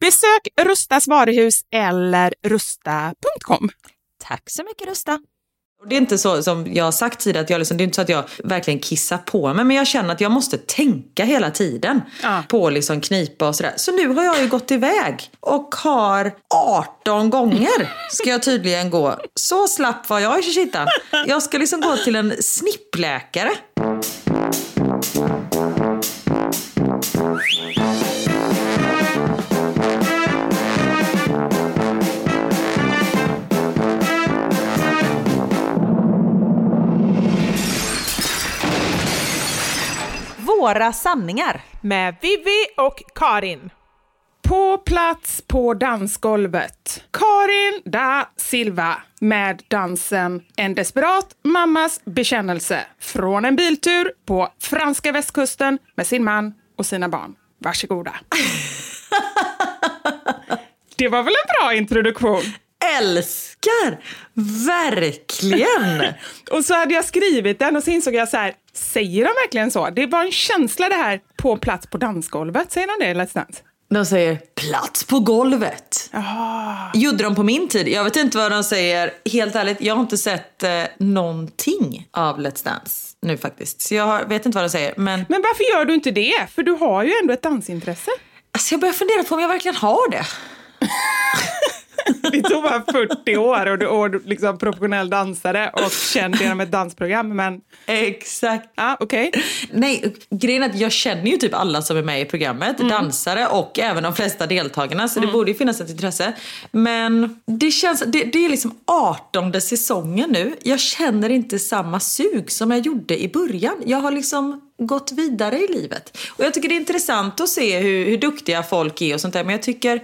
Besök Rustas varuhus eller rusta.com. Tack så mycket Rusta. Det är inte så som jag har sagt tidigare, att jag liksom, det är inte så att jag verkligen kissar på mig, men jag känner att jag måste tänka hela tiden Ja. på liksom knipa och sådär. Så nu har jag ju gått iväg och har 18 gånger ska jag tydligen gå. Så slapp var jag i kittan. Jag ska liksom gå till en snippläkare. Våra sanningar. Med Vivi och Karin. På plats på dansgolvet. Karin da Silva med dansen En desperat mammas bekännelse från en biltur på franska västkusten med sin man och sina barn. Varsågoda. Det var väl en bra introduktion? Älskar! Verkligen! Och så hade jag skrivit den och så insåg jag så här, säger de verkligen så? Det var en känsla det här på plats på dansgolvet. Säger de det i Let's Dance? De säger plats på golvet. Ah. Gjorde de på min tid. Jag vet inte vad de säger. Helt ärligt, jag har inte sett eh, någonting av Let's Dance nu faktiskt. Så jag vet inte vad de säger. Men Men varför gör du inte det? För du har ju ändå ett dansintresse. alltså, jag börjar fundera på om jag verkligen har det. Det tog bara 40 år och du är liksom professionell dansare och känd genom ett dansprogram. Men Exakt. ja, okej. Nej, grejen är att jag känner ju typ alla som är med i programmet. Dansare och även de flesta deltagarna. Så det borde ju finnas ett intresse. Men det känns, det, det är liksom 18 säsongen nu. Jag känner inte samma sug som jag gjorde i början. Jag har liksom gått vidare i livet. Och jag tycker det är intressant att se hur, hur duktiga folk är och sånt där. Men jag tycker,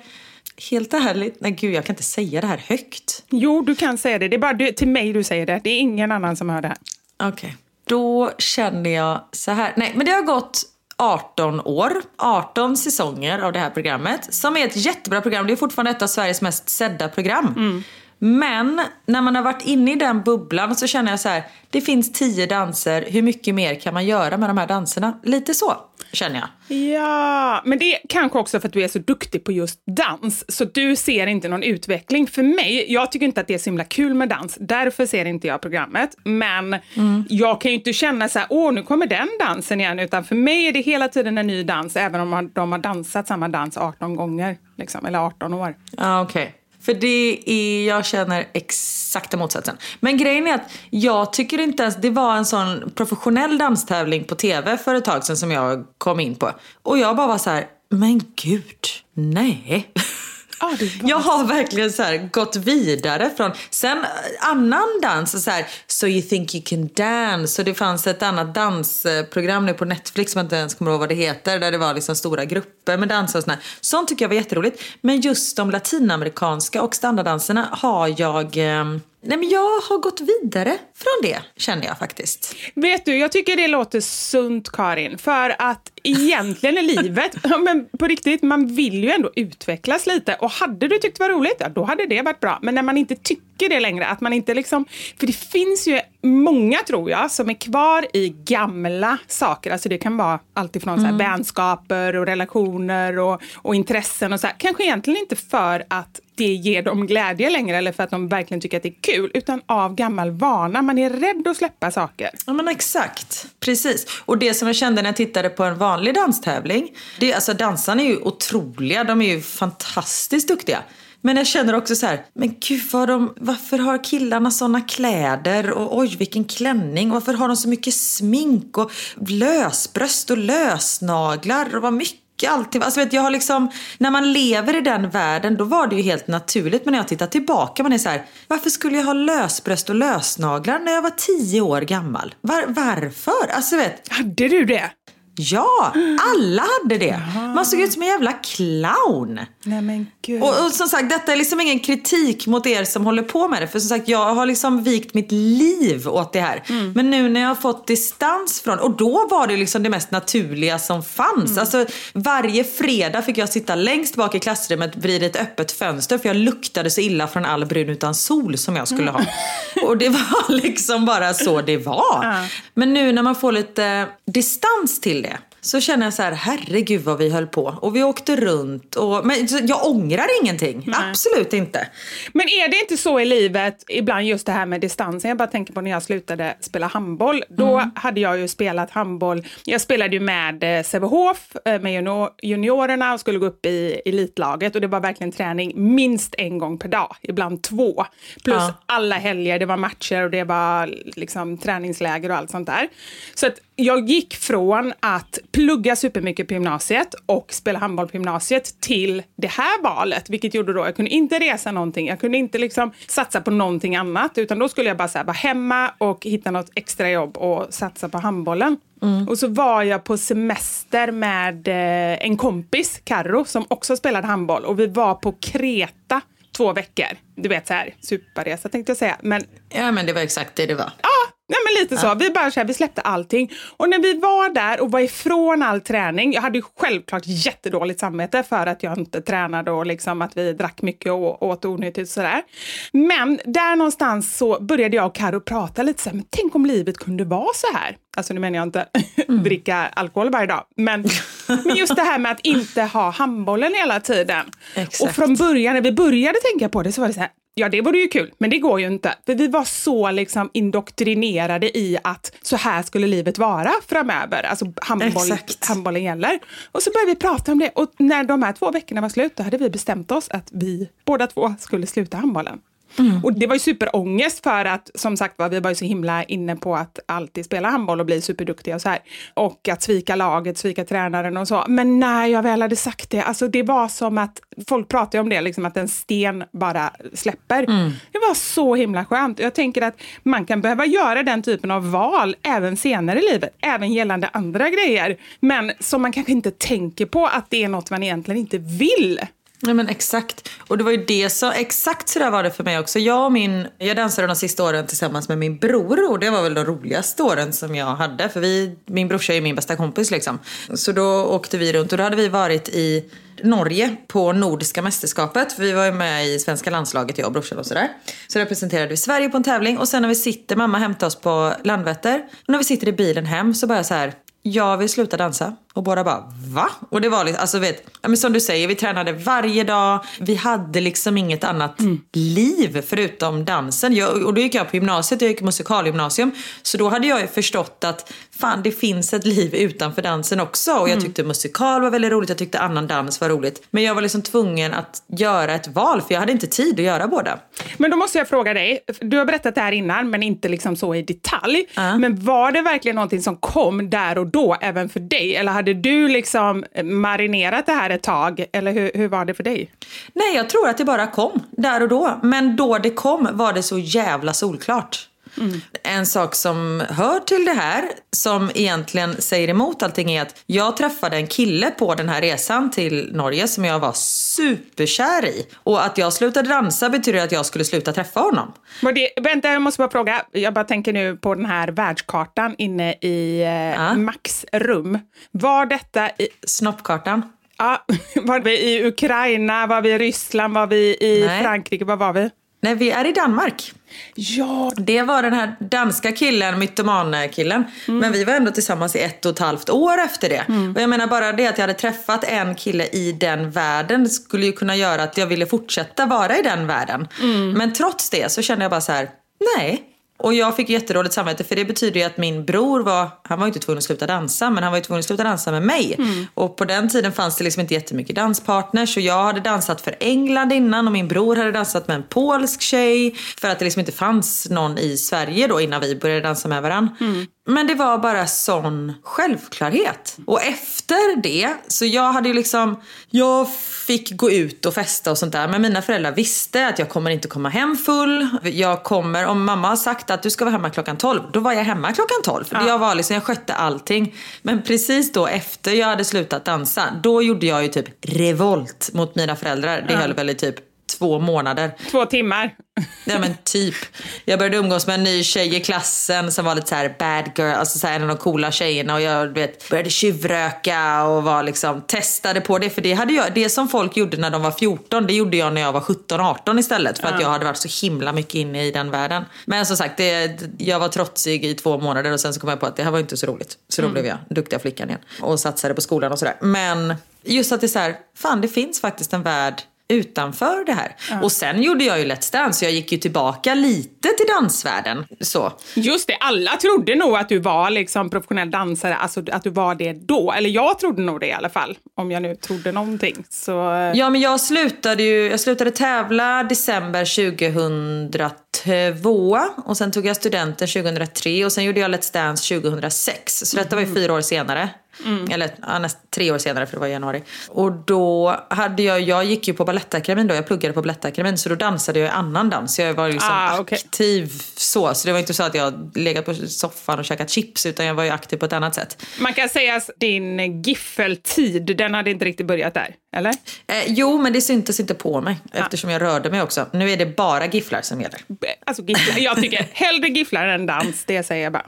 helt ärligt, nej gud jag kan inte säga det här högt. Jo, du kan säga det. Det är bara du, till mig du säger det. Det är ingen annan som hör det här. Okej. Då känner jag så här. Nej, men det har gått 18 år, 18 säsonger av det här programmet. Som är ett jättebra program. Det är fortfarande ett av Sveriges mest sedda program. Men när man har varit inne i den bubblan så känner jag så här. Det finns tio danser. Hur mycket mer kan man göra med de här danserna? Lite så känner jag. Ja, men det är kanske också för att du är så duktig på just dans. Så du ser inte någon utveckling. För mig, jag tycker inte att det är så himla kul med dans. Därför ser inte jag programmet. Men jag kan ju inte känna så här, åh nu kommer den dansen igen. Utan för mig är det hela tiden en ny dans. Även om de har dansat samma dans 18 gånger. Liksom, eller 18 år. Ja, okej. För det är, jag känner exakta motsatsen. Men grejen är att jag tycker inte ens, det var en sån professionell danstävling på tv för ett tag sedan som jag kom in på. Och jag bara var så här, men gud, nej. Ah, Jag har verkligen så här gått vidare från, sen eh, annan dans, så här, So you think you can dance. Och det fanns ett annat dansprogram nu på Netflix som jag inte ens kommer ihåg vad det heter. Där det var liksom stora grupper med dansare och sånt Sånt tycker jag var jätteroligt. Men just de latinamerikanska och standarddanserna har jag eh, Nej men jag har gått vidare från det känner jag faktiskt. Vet du, jag tycker det låter sunt Karin. För att egentligen i livet, ja, men på riktigt, man vill ju ändå utvecklas lite. Och hade du tyckt det var roligt, ja, då hade det varit bra. Men när man inte tycker det längre, att man inte liksom... För det finns ju många, tror jag, som är kvar i gamla saker. Alltså det kan vara alltifrån mm. vänskaper och relationer och, och intressen och så här. Kanske egentligen inte för att det ger dem glädje längre eller för att de verkligen tycker att det är kul, utan av gammal vana. Man är rädd att släppa saker. Ja men exakt, precis. Och det som jag kände när jag tittade på en vanlig danstävling, det, alltså dansarna är ju otroliga, de är ju fantastiskt duktiga. Men jag känner också så här, men gud vad de, varför har killarna såna kläder och oj vilken klänning och varför har de så mycket smink och lösbröst och lösnaglar och vad mycket alltid. Alltså vet, jag har liksom, när man lever i den världen då var det ju helt naturligt. Men när jag tittar tillbaka man är så här, varför skulle jag ha lösbröst och lösnaglar när jag var tio år gammal? Var, varför? Alltså vet. Hade du det? Ja, alla hade det. Man såg ut som en jävla clown. Nej men gud. Och, och, som sagt, detta är liksom ingen kritik mot er som håller på med det. För som sagt, jag har liksom vikt mitt liv åt det här. Mm. Men nu när jag har fått distans från, och då var det liksom det mest naturliga som fanns. Mm. Alltså varje fredag fick jag sitta längst bak i klassrummet vid ett öppet fönster. För jag luktade så illa från all brun utan sol som jag skulle ha. Mm. Och det var liksom bara så det var. Men nu när man får lite distans till så känner jag så här, herregud vad vi höll på. Och vi åkte runt. Och, men jag ångrar ingenting. Nej. Absolut inte. Men är det inte så i livet, ibland just det här med distansen. Jag bara tänker på när jag slutade spela handboll. Då mm. hade jag ju spelat handboll. Jag spelade ju med eh, Sävehof, eh, med juniorerna och skulle gå upp i elitlaget. Och det var verkligen träning minst en gång per dag, ibland två. Plus ja. alla helger, det var matcher och det var liksom träningsläger och allt sånt där. Så att jag gick från att plugga supermycket på gymnasiet och spela handboll på gymnasiet till det här valet, vilket gjorde då jag kunde inte resa någonting. Jag kunde inte liksom satsa på någonting annat, utan då skulle jag bara här, vara hemma och hitta något extra jobb och satsa på handbollen. Mm. Och så var jag på semester med eh, en kompis, Karro, som också spelade handboll och vi var på Kreta två veckor. Du vet så här, superresa tänkte jag säga. Men, ja men det var exakt det det var. Ja, Nej, men lite så. Vi bara så här, vi släppte allting. Och när vi var där och var ifrån all träning, jag hade ju självklart jättedåligt samvete för att jag inte tränade och liksom att vi drack mycket och åt onyttigt och sådär. Men där någonstans så började jag och Karo prata lite så här, men tänk om livet kunde vara så här. Alltså nu menar jag inte mm. dricka alkohol varje dag, men, men just det här med att inte ha handbollen hela tiden. Exakt. Och från början, när vi började tänka på det så var det så här, Ja, det vore ju kul, men det går ju inte. För vi var så liksom indoktrinerade i att så här skulle livet vara framöver. Alltså handboll, handbollen gäller. Och så började vi prata om det och när de här två veckorna var slut, då hade vi bestämt oss att vi båda två skulle sluta handbollen. Mm. Och det var ju superångest för att, som sagt var, vi var ju så himla inne på att alltid spela handboll och bli superduktiga och så här. Och att svika laget, svika tränaren och så. Men när jag väl hade sagt det, alltså det var som att, folk pratar ju om det, liksom att en sten bara släpper. Mm. Det var så himla skönt. Jag tänker att man kan behöva göra den typen av val även senare i livet, även gällande andra grejer. Men som man kanske inte tänker på att det är något man egentligen inte vill. Nej men exakt. Och det var ju det som... exakt så där var det för mig också. Jag och min, jag dansade de sista åren tillsammans med min bror och det var väl de roligaste åren som jag hade. För vi, min brorsa är ju min bästa kompis liksom. Så då åkte vi runt och då hade vi varit i Norge på Nordiska mästerskapet. För vi var ju med i svenska landslaget, jag och brorsan och sådär. Så representerade vi Sverige på en tävling och sen när vi sitter, mamma hämtade oss på Landvetter. Och när vi sitter i bilen hem så bara så här, jag vill sluta dansa. Och båda bara va? Och det var liksom, alltså vet, men som du säger, vi tränade varje dag. Vi hade liksom inget annat mm. liv förutom dansen. Jag, och då gick jag på gymnasiet, jag gick musikalgymnasium. Så då hade jag ju förstått att fan det finns ett liv utanför dansen också. Och jag mm. tyckte musikal var väldigt roligt, jag tyckte annan dans var roligt. Men jag var liksom tvungen att göra ett val för jag hade inte tid att göra båda. Men då måste jag fråga dig, du har berättat det här innan men inte liksom så i detalj. Uh. Men var det verkligen någonting som kom där och då även för dig? Eller hade du liksom marinerat det här ett tag? Eller hur, hur var det för dig? Nej, jag tror att det bara kom där och då. Men då det kom var det så jävla solklart. Mm. En sak som hör till det här, som egentligen säger emot allting, är att jag träffade en kille på den här resan till Norge som jag var superkär i. Och att jag slutade dansa betyder att jag skulle sluta träffa honom. Det, vänta, jag måste bara fråga. Jag bara tänker nu på den här världskartan inne i eh, ja. Max rum. Var detta i... Snoppkartan? Ja, var vi i Ukraina, var vi i Ryssland, var vi i Nej. Frankrike, var var vi? Nej, vi är i Danmark. Ja. Det var den här danska killen, mytoman-killen. Mm. Men vi var ändå tillsammans i ett och ett halvt år efter det. Mm. Och jag menar bara det att jag hade träffat en kille i den världen skulle ju kunna göra att jag ville fortsätta vara i den världen. Mm. Men trots det så kände jag bara så här, nej, och jag fick jättedåligt samvete för det betyder ju att min bror var, han var ju inte tvungen att sluta dansa men han var ju tvungen att sluta dansa med mig. Mm. Och på den tiden fanns det liksom inte jättemycket danspartners och jag hade dansat för England innan och min bror hade dansat med en polsk tjej. För att det liksom inte fanns någon i Sverige då innan vi började dansa med varandra. Mm. Men det var bara sån självklarhet. Och efter det, så jag hade ju liksom, jag fick gå ut och festa och sånt där. Men mina föräldrar visste att jag kommer inte komma hem full. Jag kommer, om mamma har sagt att du ska vara hemma klockan 12, då var jag hemma klockan 12. För ja. jag var liksom, jag skötte allting. Men precis då efter jag hade slutat dansa, då gjorde jag ju typ revolt mot mina föräldrar. Det ja. höll väl i typ två månader. Två timmar. Ja men typ. Jag började umgås med en ny tjej i klassen som var lite så här bad girl, alltså så en av de coola tjejerna och jag vet, började tjuvröka och var liksom, testade på det. För det, hade jag, det som folk gjorde när de var 14, det gjorde jag när jag var 17-18 istället. För att jag hade varit så himla mycket inne i den världen. Men som sagt, det, jag var trotsig i två månader och sen så kom jag på att det här var inte så roligt. Så då mm. blev jag duktiga flickan igen och satsade på skolan och sådär. Men just att det är så här, fan det finns faktiskt en värld utanför det här. Ja. Och sen gjorde jag ju Let's Dance, jag gick ju tillbaka lite till dansvärlden. Så. Just det, alla trodde nog att du var liksom professionell dansare, alltså att du var det då. Eller jag trodde nog det i alla fall, om jag nu trodde någonting. Så... Eh. Ja, men jag slutade ju, jag slutade tävla december 2002 och sen tog jag studenten 2003 och sen gjorde jag Let's Dance 2006. Så detta var ju mm. fyra år senare. Mm. Eller näst, tre år senare för det var i januari. Och då hade jag, jag gick ju på Balettakademin då, jag pluggade på Balettakademin så då dansade jag annan dans. Jag var liksom ah, okay. aktiv så. Så det var inte så att jag legat på soffan och käkat chips utan jag var ju aktiv på ett annat sätt. Man kan säga att din giffeltid, den hade inte riktigt börjat där, eller? Eh, jo, men det syntes inte på mig ah. eftersom jag rörde mig också. Nu är det bara gifflar som gäller. Alltså gifflar, jag tycker hellre gifflar än dans, det säger jag bara.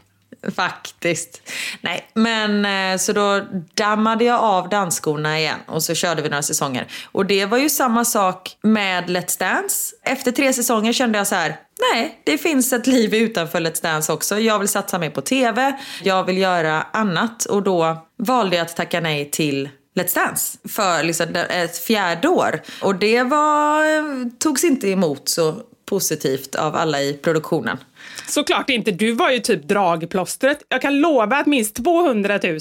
Faktiskt. Nej, men eh, så då dammade jag av dansskorna igen och så körde vi några säsonger. Och det var ju samma sak med Let's Dance. Efter tre säsonger kände jag så här, nej, det finns ett liv utanför Let's Dance också. Jag vill satsa mer på tv, jag vill göra annat och då valde jag att tacka nej till Let's Dance för liksom ett fjärde år. Och det var, eh, togs inte emot så positivt av alla i produktionen. Såklart inte. Du var ju typ dragplåstret. Jag kan lova att minst 200 000.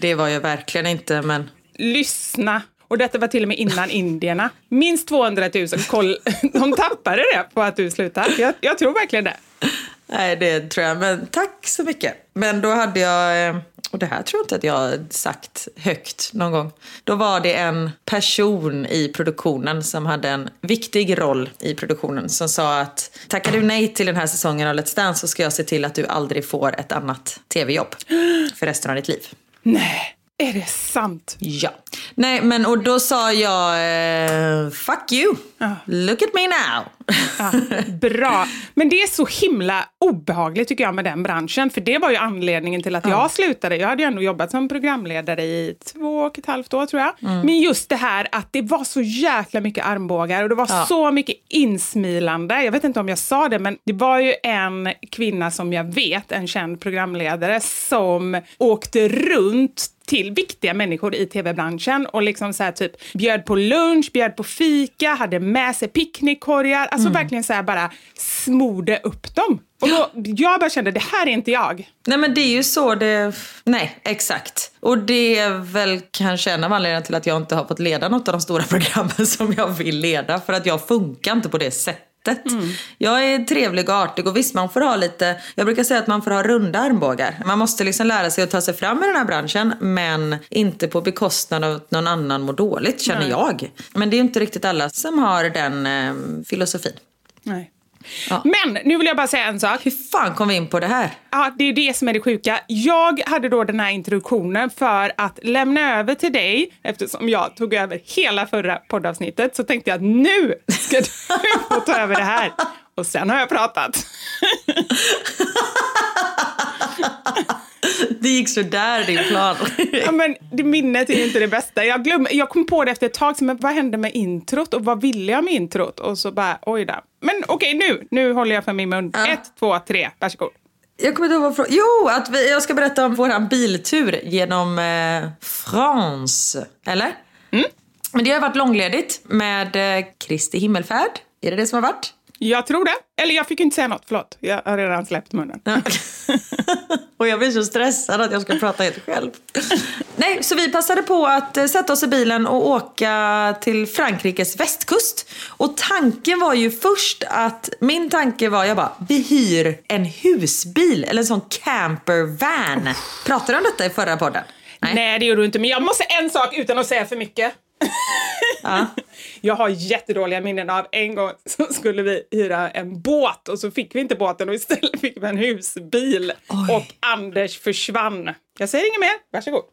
Det var jag verkligen inte, men... Lyssna. Och detta var till och med innan indierna. Minst 200 000. Koll. De tappade det på att du slutade. Jag, jag tror verkligen det. Nej, det tror jag. Men tack så mycket. Men då hade jag eh, och det här tror jag inte att jag har sagt högt någon gång. Då var det en person i produktionen som hade en viktig roll i produktionen som sa att tackar du nej till den här säsongen av Let's Dance så ska jag se till att du aldrig får ett annat tv-jobb för resten av ditt liv. Nej. Är det sant? Ja. Nej, men och då sa jag eh, fuck you. Ja. Look at me now. Ja, bra. Men det är så himla obehagligt tycker jag med den branschen. För det var ju anledningen till att ja. jag slutade. Jag hade ju ändå jobbat som programledare i två och ett halvt år tror jag. Mm. Men just det här att det var så jäkla mycket armbågar och det var så mycket insmilande. Jag vet inte om jag sa det, men det var ju en kvinna som jag vet, en känd programledare, som åkte runt till viktiga människor i tv-branschen och liksom så här typ bjöd på lunch, bjöd på fika, hade med sig picknickkorgar. Alltså verkligen så här bara smorde upp dem. Och då, jag bara kände, det här är inte jag. Nej men det är ju så det... Nej, exakt. Och det är väl kanske en av anledningarna till att jag inte har fått leda något av de stora programmen som jag vill leda. För att jag funkar inte på det sättet. Mm. Jag är trevlig och artig och visst man får ha lite, jag brukar säga att man får ha runda armbågar. Man måste liksom lära sig att ta sig fram i den här branschen men inte på bekostnad av att någon annan mår dåligt känner Nej. jag. Men det är ju inte riktigt alla som har den eh, filosofin. Nej. Ja. Men nu vill jag bara säga en sak. Hur fan kom vi in på det här? Ja, det är det som är det sjuka. Jag hade då den här introduktionen för att lämna över till dig, eftersom jag tog över hela förra poddavsnittet, så tänkte jag att nu ska du få ta över det här. Och sen har jag pratat. Det gick så där din plan. ja, men det minnet är inte det bästa. Jag, glöm, jag kom på det efter ett tag, så, men vad hände med introt och vad ville jag med introt? Och så bara, oj då. Men okej, okay, nu, nu håller jag för min mun. Ja. Ett, två, tre, varsågod. Jag kommer inte ihåg vad Jo, att vi, jag ska berätta om vår biltur genom eh, France. Eller? Mm. Men det har varit långledigt med eh, Kristi himmelfärd. Är det det som har varit? Jag tror det. Eller jag fick inte säga något, förlåt. Jag har redan släppt munnen. och jag blir så stressad att jag ska prata helt själv. Nej, så vi passade på att eh, sätta oss i bilen och åka till Frankrikes västkust. Och tanken var ju först att, min tanke var, jag bara, vi hyr en husbil eller en sån campervan. Pratade du om detta i förra podden? Nej. Nej, det gjorde du inte. Men jag måste en sak utan att säga för mycket. Ja. Jag har jättedåliga minnen av en gång så skulle vi hyra en båt och så fick vi inte båten och istället fick vi en husbil Oj. och Anders försvann. Jag säger inget mer, varsågod.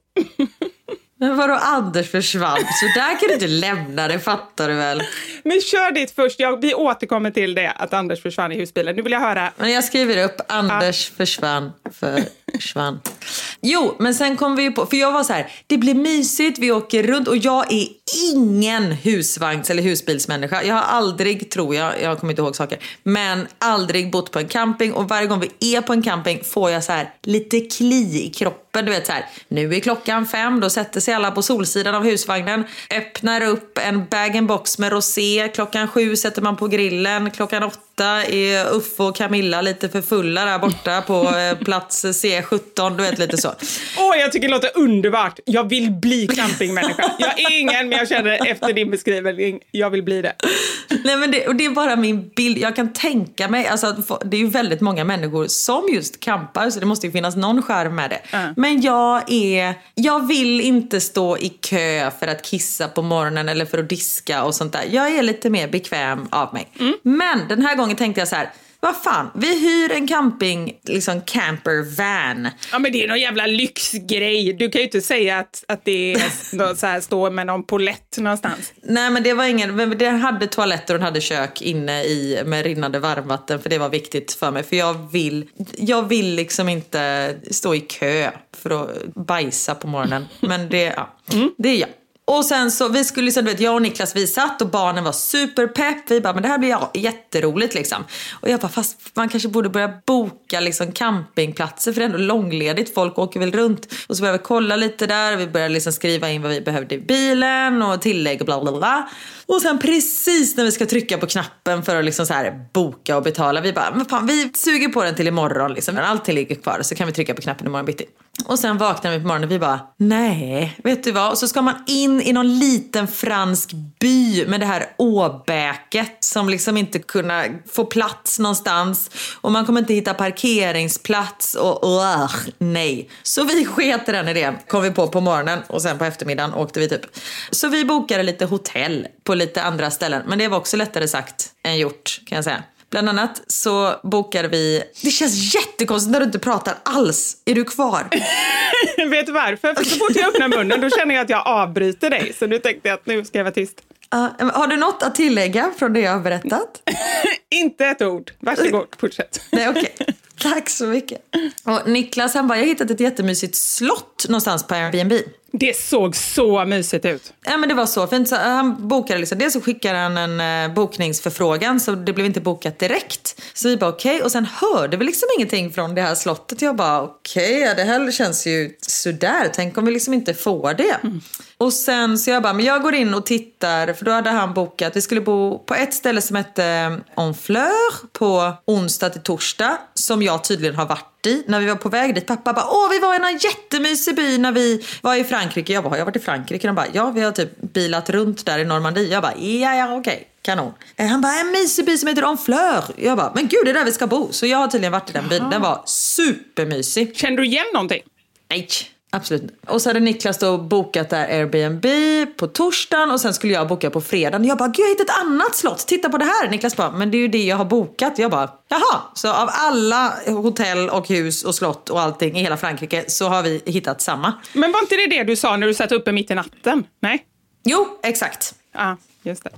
Men vadå Anders försvann? Så där kan du inte lämna det, fattar du väl? Men kör ditt först. Jag, vi återkommer till det, att Anders försvann i husbilen. Nu vill jag höra. Men jag skriver upp Anders ja. försvann, försvann. Jo, men sen kom vi ju på, för jag var så här, det blir mysigt, vi åker runt och jag är ingen husvagns eller husbilsmänniska. Jag har aldrig, tror jag, jag kommer inte ihåg saker, men aldrig bott på en camping och varje gång vi är på en camping får jag så här lite kli i kroppen du vet så här, nu är klockan fem, då sätter sig alla på solsidan av husvagnen, öppnar upp en bag-in-box med rosé, klockan sju sätter man på grillen, klockan åtta är Uffe och Camilla lite för fulla där borta på eh, plats C17, du vet lite så. Åh, oh, jag tycker det låter underbart. Jag vill bli campingmänniska. Jag är ingen, men jag känner efter din beskrivning, jag vill bli det. Nej, men det, och det är bara min bild. Jag kan tänka mig, alltså, det är ju väldigt många människor som just campar, så det måste ju finnas någon skärm med det. Mm. Men jag är, jag vill inte stå i kö för att kissa på morgonen eller för att diska och sånt där. Jag är lite mer bekväm av mig. Mm. Men den här gången tänkte jag så här, vad fan, vi hyr en camping, liksom camper van. Ja men det är någon jävla lyxgrej. Du kan ju inte säga att, att det är så här, stå med någon polett någonstans. Nej men det var ingen, men den hade toaletter och den hade kök inne i med rinnande varmvatten för det var viktigt för mig. För jag vill, jag vill liksom inte stå i kö för att bajsa på morgonen. Men det, ja, mm. det är jag. Och sen så, vi skulle liksom, du vet, jag och Niklas vi satt och barnen var superpepp. Vi bara, men det här blir ja, jätteroligt liksom. Och jag bara, fast man kanske borde börja boka liksom campingplatser för det är ändå långledigt. Folk åker väl runt. Och så började vi kolla lite där. Vi började liksom skriva in vad vi behövde i bilen och tillägg och bla bla bla. Och sen precis när vi ska trycka på knappen för att liksom så här boka och betala. Vi bara, men fan, vi suger på den till imorgon liksom. När allting ligger kvar så kan vi trycka på knappen imorgon bitti. Och sen vaknar vi på morgonen och vi bara, nej, vet du vad? Och så ska man in i någon liten fransk by med det här åbäket som liksom inte kunna få plats någonstans. Och man kommer inte hitta parkeringsplats och uh, nej. Så vi sket i den idén, kom vi på på morgonen och sen på eftermiddagen åkte vi typ. Så vi bokade lite hotell på lite andra ställen. Men det var också lättare sagt än gjort kan jag säga. Bland annat så bokade vi... Det känns jättekonstigt när du inte pratar alls. Är du kvar? Vet du varför? För så fort jag öppnar munnen då känner jag att jag avbryter dig. Så nu tänkte jag att nu ska jag vara tyst. Uh, har du något att tillägga från det jag har berättat? inte ett ord. Varsågod, fortsätt. Nej, okay. Tack så mycket. Och Niklas han bara, jag har hittat ett jättemysigt slott någonstans på Airbnb. Det såg så mysigt ut. Ja men det var så fint. Så han bokade liksom, dels så skickade han en eh, bokningsförfrågan så det blev inte bokat direkt. Så vi bara okej okay. och sen hörde vi liksom ingenting från det här slottet. Jag bara okej, okay, det här känns ju sådär. Tänk om vi liksom inte får det. Mm. Och sen så jag bara, men jag går in och tittar, för då hade han bokat, vi skulle bo på ett ställe som hette eh, Honfleur på onsdag till torsdag, som jag tydligen har varit i. När vi var på väg dit, pappa bara, åh vi var i en jättemysig by när vi var i Frankrike. Jag bara, har jag varit i Frankrike? De bara, ja vi har typ bilat runt där i Normandie. Jag bara, ja ja okej. Kanon. Eh, han bara, en mysig by som heter Honfleur. Jag bara, men gud det är där vi ska bo. Så jag har tydligen varit i den byn. Den var supermysig. Kände du igen någonting? Nej. Absolut Och så hade Niklas då bokat där Airbnb på torsdagen och sen skulle jag boka på fredagen. Jag bara, gud jag har hittat ett annat slott, titta på det här. Niklas bara, men det är ju det jag har bokat. Jag bara, jaha. Så av alla hotell och hus och slott och allting i hela Frankrike så har vi hittat samma. Men var inte det det du sa när du satt uppe mitt i natten? Nej? Jo, exakt. Ja. Just det.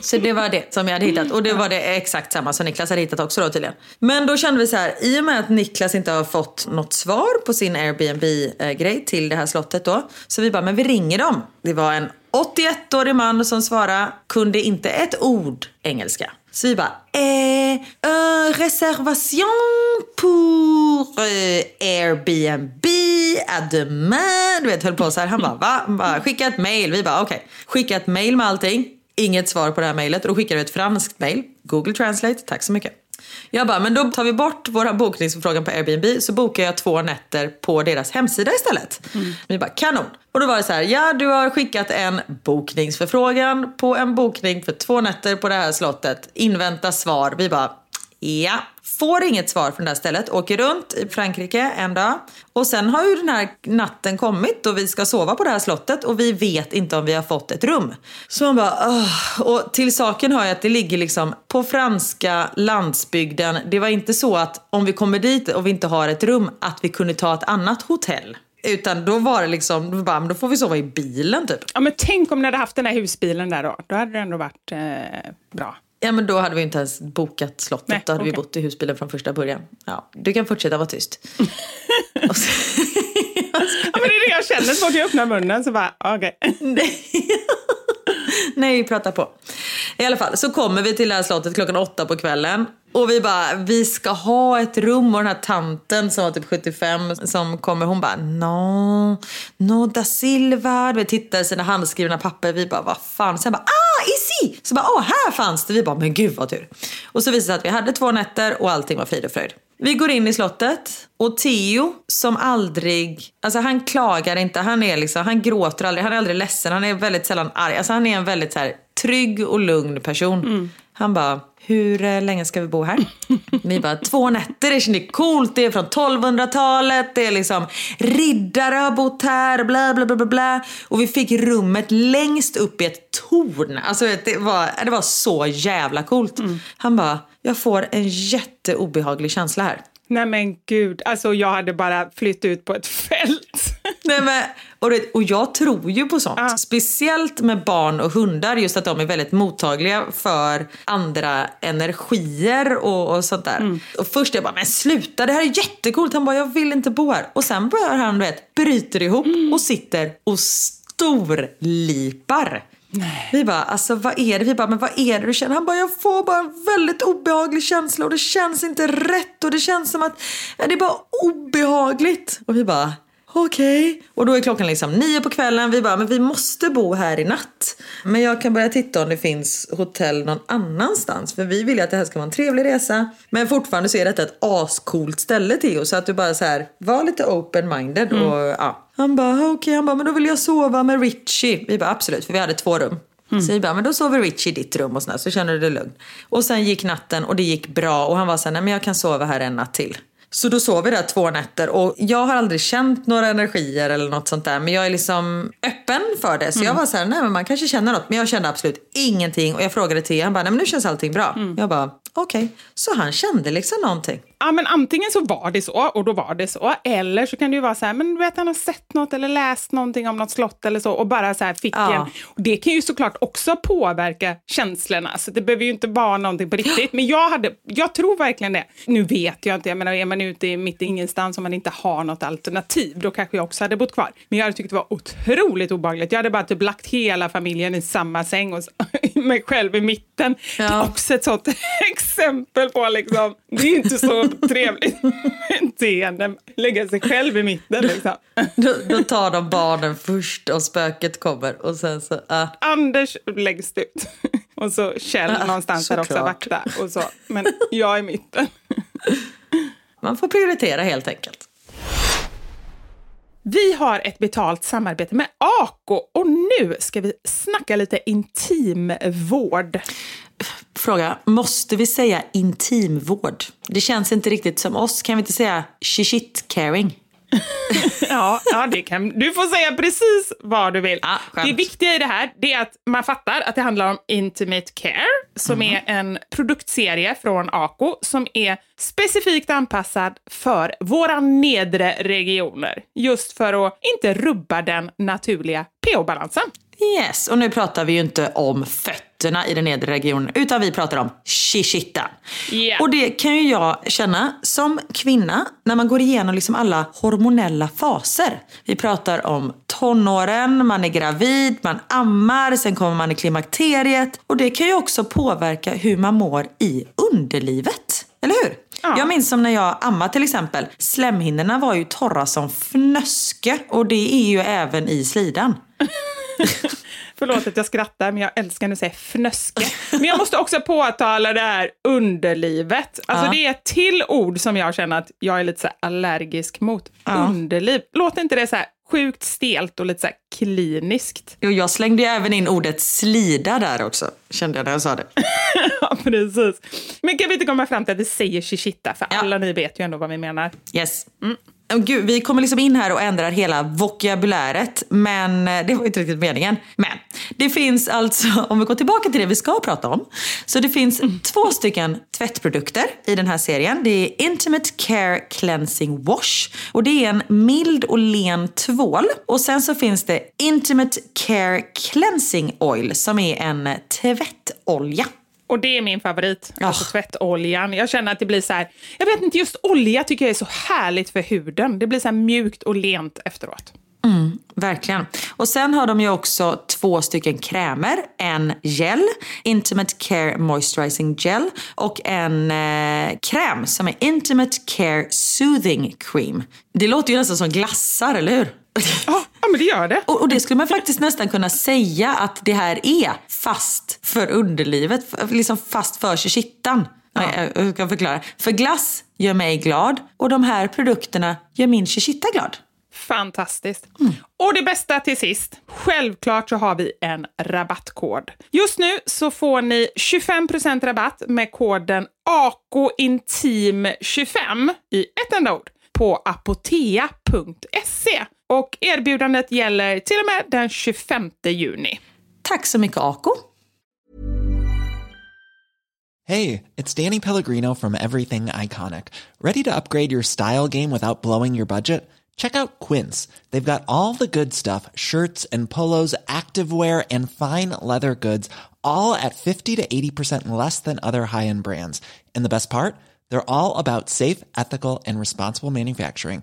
Så det var det som jag hade hittat. Och det var det exakt samma som Niklas hade hittat också då tydligen. Men då kände vi så här, i och med att Niklas inte har fått något svar på sin Airbnb-grej till det här slottet då. Så vi bara, men vi ringer dem. Det var en 81-årig man som svarade, kunde inte ett ord engelska. Så vi bara, eh, uh, reservation pour uh, Airbnb à demain. Du vet, höll på så här. Han bara, va? Han bara, skicka ett mail. Vi bara, okej. Okay. Skicka ett mail med allting. Inget svar på det här mejlet. Och då skickar du ett franskt mejl. Google Translate, tack så mycket. Jag bara, men då tar vi bort vår bokningsförfrågan på Airbnb så bokar jag två nätter på deras hemsida istället. Mm. Vi bara, kanon. Och då var det så här, ja du har skickat en bokningsförfrågan på en bokning för två nätter på det här slottet. Invänta svar. Vi bara, ja. Får inget svar från det här stället, åker runt i Frankrike en dag. Och sen har ju den här natten kommit och vi ska sova på det här slottet och vi vet inte om vi har fått ett rum. Så man bara, Åh. Och till saken hör jag att det ligger liksom på franska landsbygden. Det var inte så att om vi kommer dit och vi inte har ett rum att vi kunde ta ett annat hotell. Utan då var det liksom, då, bara, då får vi sova i bilen typ. Ja men tänk om ni hade haft den där husbilen där då. Då hade det ändå varit eh, bra. Ja men då hade vi inte ens bokat slottet. Nej, då hade okay. vi bott i husbilen från första början. Ja, du kan fortsätta vara tyst. så... ja, men det är det jag känner så fort jag öppnar munnen. Så bara, okej. Okay. Nej, prata på. I alla fall så kommer vi till det här slottet klockan åtta på kvällen. Och vi bara, vi ska ha ett rum och den här tanten som var typ 75 som kommer, hon bara no, no da Silva. Vi tittar i sina handskrivna papper, vi bara vad fan. Sen bara ah, Så bara åh, här fanns det. Vi bara men gud vad tur. Och så visade det sig att vi hade två nätter och allting var frid och fröjd. Vi går in i slottet och Theo som aldrig, alltså han klagar inte, han är liksom, han gråter aldrig, han är aldrig ledsen, han är väldigt sällan arg. Alltså han är en väldigt så här, trygg och lugn person. Mm. Han bara, hur eh, länge ska vi bo här? Vi bara, två nätter, det är coolt, det är från 1200-talet, det är liksom riddare har bott här, bla bla bla bla bla. Och vi fick rummet längst upp i ett torn. Alltså det var, det var så jävla coolt. Mm. Han bara, jag får en jätteobehaglig känsla här. Nej men gud, alltså jag hade bara flytt ut på ett fält. Nej, men, och, det, och jag tror ju på sånt. Ah. Speciellt med barn och hundar, just att de är väldigt mottagliga för andra energier och, och sånt där. Mm. Och först jag bara, men sluta det här är jättekult. Han bara, jag vill inte bo här. Och sen börjar han, du vet, bryter ihop mm. och sitter och storlipar. Nej. Vi bara, alltså vad är det? Vi bara, men vad är det du känner? Han bara, jag får bara en väldigt obehaglig känsla och det känns inte rätt och det känns som att det är bara obehagligt. Och vi bara, okej. Okay. Och då är klockan liksom nio på kvällen. Vi bara, men vi måste bo här i natt. Men jag kan börja titta om det finns hotell någon annanstans. För vi vill ju att det här ska vara en trevlig resa. Men fortfarande så är detta ett ascoolt ställe Theo. Så att du bara så här, var lite open-minded. Mm. Och, ja. Han bara, okej, okay. han bara, men då vill jag sova med Richie. Vi bara, absolut, för vi hade två rum. Mm. Så vi bara, men då sover Richie i ditt rum och sådär, så känner du dig lugn. Och sen gick natten och det gick bra och han var såhär, nej men jag kan sova här en natt till. Så då sov vi där två nätter och jag har aldrig känt några energier eller något sånt där. Men jag är liksom öppen för det. Så mm. jag var så här, nej men man kanske känner något. Men jag kände absolut ingenting. Och jag frågade till han bara, nej men nu känns allting bra. Mm. Jag bara, okej. Okay. Så han kände liksom någonting. Ja, men antingen så var det så och då var det så. Eller så kan det ju vara så här, men du vet han har sett något eller läst någonting om något slott eller så och bara så här fick Ja. en. Och det kan ju såklart också påverka känslorna, så det behöver ju inte vara någonting på riktigt. Men jag, hade, jag tror verkligen det. Nu vet jag inte, jag menar är man ute i mitt i ingenstans och man inte har något alternativ, då kanske jag också hade bott kvar. Men jag hade tyckt det var otroligt obehagligt. Jag hade bara typ lagt hela familjen i samma säng och mig själv i mitten. Det är Ja. också ett sånt exempel på liksom, det är inte så trevligt beteende, lägga sig själv i mitten liksom. Då, då tar de barnen först och spöket kommer och sen så... ah. Anders längst ut och så Kjell Ja, någonstans där också vakta och så. Men jag i mitten. Man får prioritera helt enkelt. Vi har ett betalt samarbete med Ako och nu ska vi snacka lite intimvård. Fråga, måste vi säga intimvård? Det känns inte riktigt som oss. Kan vi inte säga shit caring? Ja, ja det kan, du får säga precis vad du vill. Ja, skönt. det viktiga i det här det är att man fattar att det handlar om Intimate Care, som Mhm. är en produktserie från Ako som är specifikt anpassad för våra nedre regioner. Just för att inte rubba den naturliga pH-balansen. Yes, och nu pratar vi ju inte om fötterna i den nedre regionen, utan vi pratar om shishittan. Ja. Och det kan ju jag känna som kvinna när man går igenom liksom alla hormonella faser. Vi pratar om tonåren, man är gravid, man ammar, sen kommer man i klimakteriet. Och det kan ju också påverka hur man mår i underlivet. Eller hur? Ja. Jag minns som när jag ammade till exempel. Slemhinnorna var ju torra som fnöske och det är ju även i slidan. Förlåt att jag skrattar, men jag älskar när du säger fnöske. Men jag måste också påtala det här underlivet. Alltså Ja. det är ett till ord som jag känner att jag är lite allergisk mot. Underliv. Låter inte det så här sjukt stelt och lite så här kliniskt? Jo, jag slängde ju även in ordet slida där också, kände jag när jag sa det. Ja, precis. Men kan vi inte komma fram till att vi säger shishita? För Ja. alla ni vet ju ändå vad vi menar. Yes. Åh, Gud, vi kommer liksom in här och ändrar hela vokabuläret, men eh, det var inte riktigt meningen. Men det finns alltså, om vi går tillbaka till det vi ska prata om, så det finns två stycken tvättprodukter i den här serien. Det är Intimate Care Cleansing Wash och det är en mild och len tvål. Och sen så finns det Intimate Care Cleansing Oil som är en tvättolja. Och det är min favorit, alltså Ah. tvättoljan. Jag känner att det blir så här, jag vet inte, just olja tycker jag är så härligt för huden. Det blir så mjukt och lent efteråt. Verkligen. Och sen har de ju också två stycken krämer. En gel, Intimate Care Moisturizing Gel och en eh, kräm som är Intimate Care Soothing Cream. Det låter ju nästan som glassar, eller hur? Ja, ja men det gör det. Och, och det skulle man faktiskt nästan kunna säga att det här är fast för underlivet, liksom fast för kittan. Nej, Jag ska förklara. För glass gör mig glad och de här produkterna gör min chichitta glad. Fantastiskt. Och det bästa till sist. Självklart så har vi en rabattkod. Just nu så får ni 25% rabatt med koden AKOINTIM25 i ett enda ord på apotea.se. Och erbjudandet gäller till och med den 25 juni. Tack så mycket Ako. Hey, it's Danny Pellegrino from Everything Iconic. Ready to upgrade your style game without blowing your budget? Check out Quince. They've got all the good stuff shirts and polos, activewear, and fine leather goods, all at 50 to 80% less than other high end brands. And the best part? They're all about safe, ethical, and responsible manufacturing.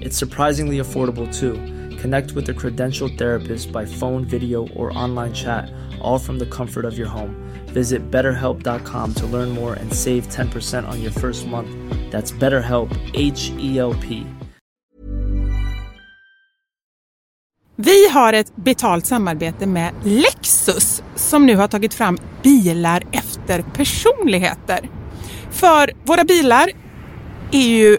It's surprisingly affordable too. Connect with a credentialed therapist by phone, video, or online chat, all from the comfort of your home. Visit betterhelp.com to learn more and save 10% on your first month. That's BetterHelp, H E L P. Vi har ett betalt samarbete med Lexus som nu har tagit fram bilar efter personligheter. För våra bilar är ju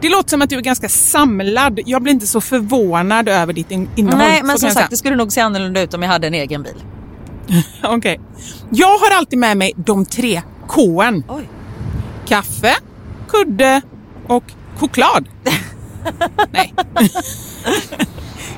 Det låter som att du är ganska samlad. Jag blir inte så förvånad över ditt in- innehåll. Nej men som sagt det skulle nog se annorlunda ut om jag hade en egen bil. Okej. Jag har alltid med mig de tre. Oj. Kaffe, kudde och choklad. Nej.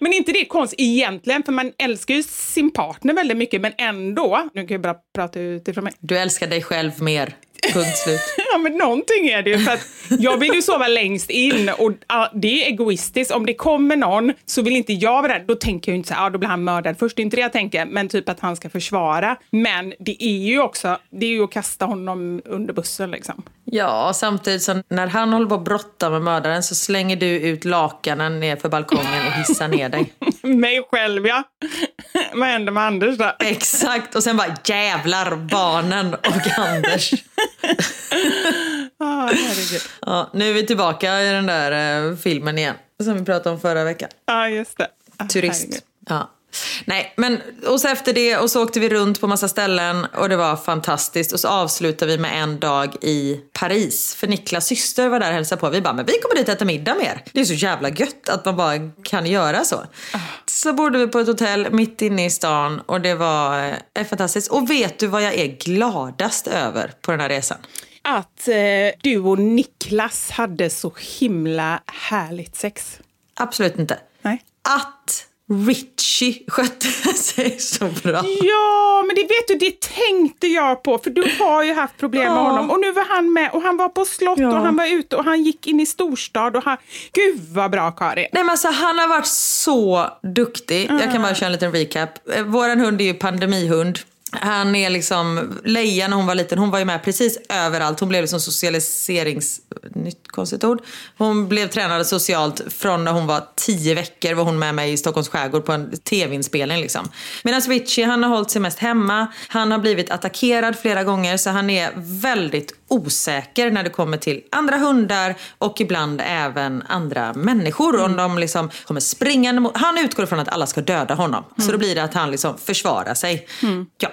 Men inte det konstigt egentligen, för man älskar ju sin partner väldigt mycket, men ändå, nu kan jag bara prata utifrån mig. Du älskar dig själv mer. Punkt slut. ja, men någonting är det ju. För att jag vill ju sova längst in och det är egoistiskt. Om det kommer någon så vill inte jag vara där. Då tänker jag inte så här, ah, då blir han mördad först. Det är inte det jag tänker, men typ att han ska försvara. Men det är ju också, det är ju att kasta honom under bussen liksom. Ja, samtidigt som när han håller på att brotta med mördaren så slänger du ut lakanen ner för balkongen och hissar ner dig. Mig själv ja. Vad händer med Anders då? Exakt, och sen bara jävlar barnen och Anders. ah, ja, nu är vi tillbaka i den där eh, filmen igen som vi pratade om förra veckan. Ja, ah, just det. Ah, Turist. Ja. Nej, men och så efter det och så åkte vi runt på massa ställen och det var fantastiskt. Och så avslutade vi med en dag i Paris. För Niklas syster var där och hälsade på. Vi bara, men vi kommer dit och äter middag mer. Det är så jävla gött att man bara kan göra så. Så bodde vi på ett hotell mitt inne i stan och det var eh, fantastiskt. Och vet du vad jag är gladast över på den här resan? Att eh, du och Niklas hade så himla härligt sex. Absolut inte. Nej. Att Richie skötte sig så bra. Ja, men det vet du, det tänkte jag på. För du har ju haft problem ja. med honom. Och nu var han med och han var på slott ja. och han var ute och han gick in i storstad. Och han... Gud vad bra Karin! Nej men alltså han har varit så duktig. Mm. Jag kan bara köra en liten recap. Våran hund är ju pandemihund. Han är liksom, Leia när hon var liten, hon var ju med precis överallt. Hon blev liksom socialiserings... Nytt konstigt ord. Hon blev tränad socialt från när hon var tio veckor var hon med mig i Stockholms skärgård på en tv-inspelning liksom. Medan Richie han har hållit sig mest hemma. Han har blivit attackerad flera gånger så han är väldigt osäker när det kommer till andra hundar och ibland även andra människor. Mm. Om de liksom kommer springande mot... Han utgår från att alla ska döda honom. Mm. Så då blir det att han liksom försvarar sig. Mm. Ja.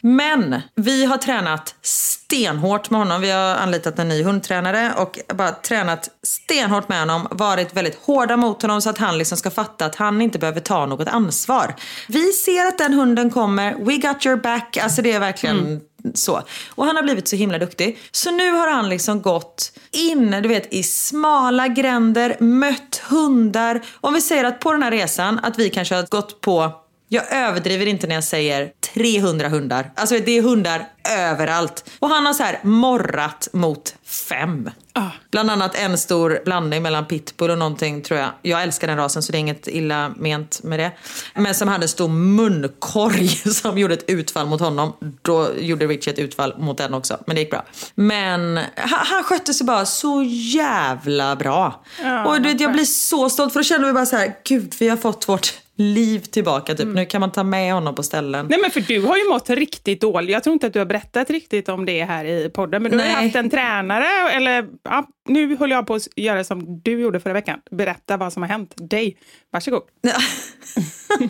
Men vi har tränat stenhårt med honom. Vi har anlitat en ny hundtränare och bara tränat stenhårt med honom. Varit väldigt hårda mot honom så att han liksom ska fatta att han inte behöver ta något ansvar. Vi ser att den hunden kommer. We got your back. Alltså det är verkligen mm så. Och han har blivit så himla duktig. Så nu har han liksom gått in du vet, i smala gränder, mött hundar. Om vi säger att på den här resan att vi kanske har gått på jag överdriver inte när jag säger 300 hundar. Alltså det är hundar överallt. Och han har så här morrat mot fem. Ah. Bland annat en stor blandning mellan pitbull och någonting tror jag. Jag älskar den rasen så det är inget illa ment med det. Men som hade en stor munkorg som gjorde ett utfall mot honom. Då gjorde Richie ett utfall mot den också. Men det gick bra. Men han, han skötte sig bara så jävla bra. Ah, och du vet, jag blir så stolt för då känner vi bara så här, gud vi har fått vårt liv tillbaka. Typ. Mm. Nu kan man ta med honom på ställen. Nej men för du har ju mått riktigt dåligt. Jag tror inte att du har berättat riktigt om det här i podden. Men du Nej. har haft en tränare, eller ja, nu håller jag på att göra som du gjorde förra veckan. Berätta vad som har hänt dig. Varsågod. Ja.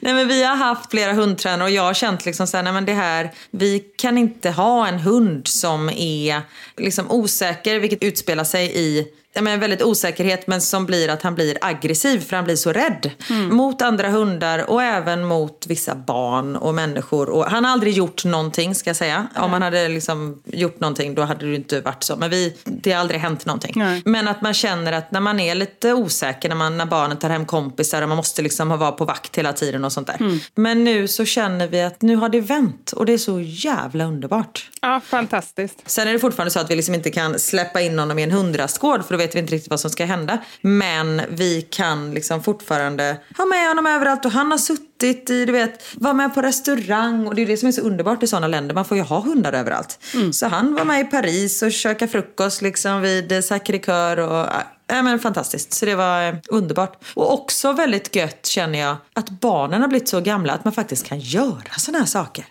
Nej, men vi har haft flera hundtränare och jag har känt liksom så här, nej, men det här, vi kan inte ha en hund som är liksom osäker, vilket utspelar sig i men väldigt osäkerhet men som blir att han blir aggressiv för han blir så rädd. Mm. Mot andra hundar och även mot vissa barn och människor. Och han har aldrig gjort någonting ska jag säga. Mm. Om han hade liksom gjort någonting då hade det inte varit så. Men vi, det har aldrig hänt någonting. Mm. Men att man känner att när man är lite osäker, när, man, när barnen tar hem kompisar och man måste liksom vara på vakt hela tiden och sånt där. Mm. Men nu så känner vi att nu har det vänt och det är så jävla underbart. Ja, fantastiskt. Sen är det fortfarande så att vi liksom inte kan släppa in honom i en hundrastgård för då vet vi inte riktigt vad som ska hända. Men vi kan liksom fortfarande ha med honom överallt och han har suttit i, du vet, var med på restaurang och det är det som är så underbart i sådana länder. Man får ju ha hundar överallt. Mm. Så han var med i Paris och käkade frukost liksom vid Sacré-Cœur och Ja, men fantastiskt. Så det var eh, underbart. Och också väldigt gött känner jag att barnen har blivit så gamla att man faktiskt kan göra sådana här saker.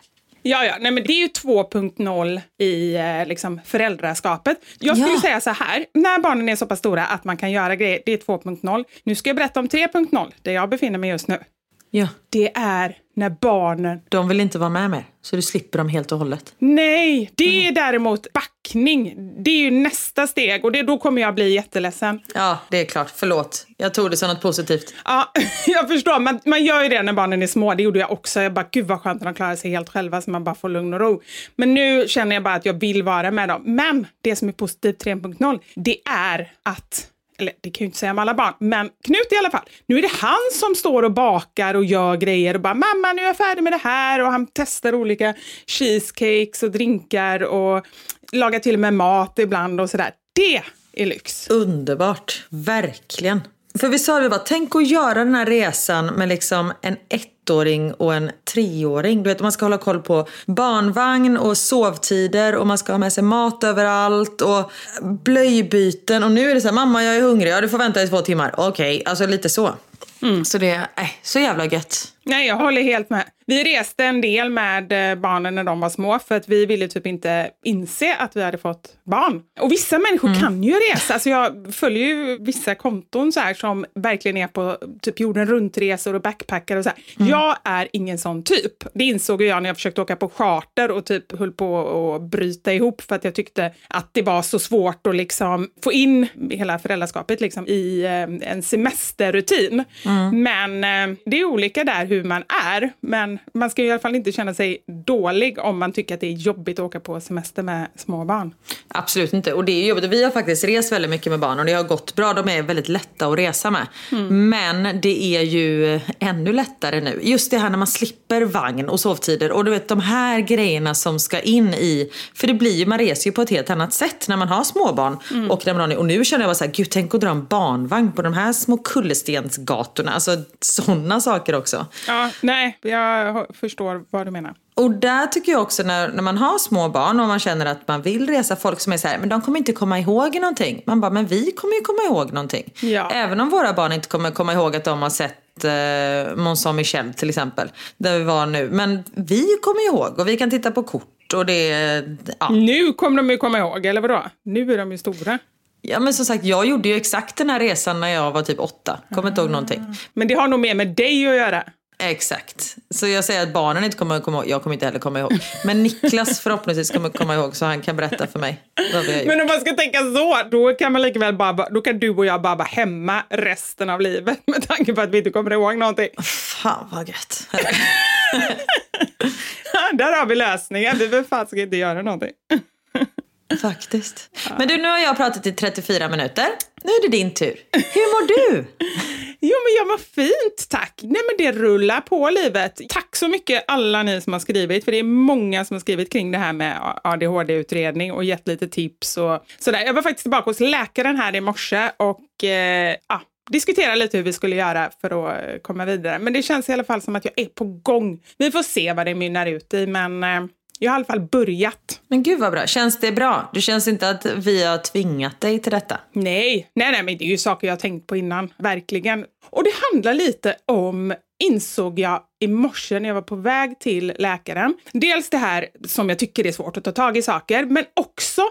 Ja, ja. Nej, men det är ju 2.0 i eh, liksom, föräldraskapet. Jag skulle ja. säga så här, när barnen är så pass stora att man kan göra grejer, det är 2.0. Nu ska jag berätta om 3.0, där jag befinner mig just nu. Ja. Det är när barnen... De vill inte vara med mer, så du slipper dem helt och hållet. Nej, det är däremot backning. Det är ju nästa steg och det, då kommer jag bli jätteledsen. Ja, det är klart. Förlåt. Jag tog det som något positivt. Ja, jag förstår. Man, man gör ju det när barnen är små. Det gjorde jag också. Jag bara, gud vad skönt att de klarar sig helt själva så man bara får lugn och ro. Men nu känner jag bara att jag vill vara med dem. Men det som är positivt 3.0, det är att eller det kan jag ju inte säga om alla barn, men Knut i alla fall. Nu är det han som står och bakar och gör grejer och bara mamma nu är jag färdig med det här och han testar olika cheesecakes och drinkar och lagar till och med mat ibland och sådär. Det är lyx. Underbart. Verkligen. För vi sa det bara, tänk att göra den här resan med liksom en ettåring och en treåring. Du vet, man ska hålla koll på barnvagn och sovtider och man ska ha med sig mat överallt och blöjbyten. Och nu är det så här, mamma jag är hungrig, ja du får vänta i två timmar. Okej, okay, alltså lite så. Mm, så det är äh, så jävla gött. Nej, jag håller helt med. Vi reste en del med eh, barnen när de var små för att vi ville typ inte inse att vi hade fått barn. Och vissa människor mm. kan ju resa. Alltså jag följer ju vissa konton så här som verkligen är på typ jorden runt-resor och backpackar och så mm. Jag är ingen sån typ. Det insåg jag när jag försökte åka på charter och typ höll på att bryta ihop för att jag tyckte att det var så svårt att liksom få in hela föräldraskapet liksom i eh, en semesterrutin. Mm. Men eh, det är olika där hur man är. Men man ska i alla fall inte känna sig dålig om man tycker att det är jobbigt att åka på semester med små barn. Absolut inte. Och det är jobbigt. Vi har faktiskt rest väldigt mycket med barn och det har gått bra. De är väldigt lätta att resa med. Mm. Men det är ju ännu lättare nu. Just det här när man slipper vagn och sovtider och du vet de här grejerna som ska in i... För det blir ju, man reser ju på ett helt annat sätt när man har småbarn. Mm. Och, när man har, och nu känner jag bara så här, gud tänk att dra en barnvagn på de här små kullerstensgatorna. Alltså sådana saker också. Ja, nej, jag förstår vad du menar. Och där tycker jag också när, när man har små barn och man känner att man vill resa, folk som är så här, men de kommer inte komma ihåg någonting. Man bara, men vi kommer ju komma ihåg någonting. Ja. Även om våra barn inte kommer komma ihåg att de har sett eh, Mont Saint-Michel till exempel, där vi var nu. Men vi kommer ihåg och vi kan titta på kort och det, ja. Nu kommer de ju komma ihåg, eller vadå? Nu är de ju stora. Ja men som sagt, jag gjorde ju exakt den här resan när jag var typ åtta. Kommer inte ihåg någonting. Men det har nog mer med dig att göra. Exakt. Så jag säger att barnen inte kommer att komma ihåg. Jag kommer inte heller komma ihåg. Men Niklas förhoppningsvis kommer att komma ihåg så han kan berätta för mig. Men om man ska tänka så, då kan man lika väl bara, då kan du och jag bara vara hemma resten av livet med tanke på att vi inte kommer ihåg någonting. Fan vad gött. Där har vi lösningen. Vi behöver fan inte göra någonting. Faktiskt. Men du, nu har jag pratat i 34 minuter. Nu är det din tur. Hur mår du? Jo, men jag mår fint, tack. Nej, men det rullar på livet. Tack så mycket alla ni som har skrivit, för det är många som har skrivit kring det här med ADHD-utredning och gett lite tips och sådär. Jag var faktiskt tillbaka hos läkaren här i morse och eh, ja, diskutera lite hur vi skulle göra för att komma vidare. Men det känns i alla fall som att jag är på gång. Vi får se vad det mynnar ut i, men eh, jag har i alla fall börjat. Men gud vad bra. Känns det bra? Det känns inte att vi har tvingat dig till detta? Nej, nej, nej, men det är ju saker jag har tänkt på innan. Verkligen. Och det handlar lite om, insåg jag i morse när jag var på väg till läkaren. Dels det här som jag tycker är svårt att ta tag i saker, men också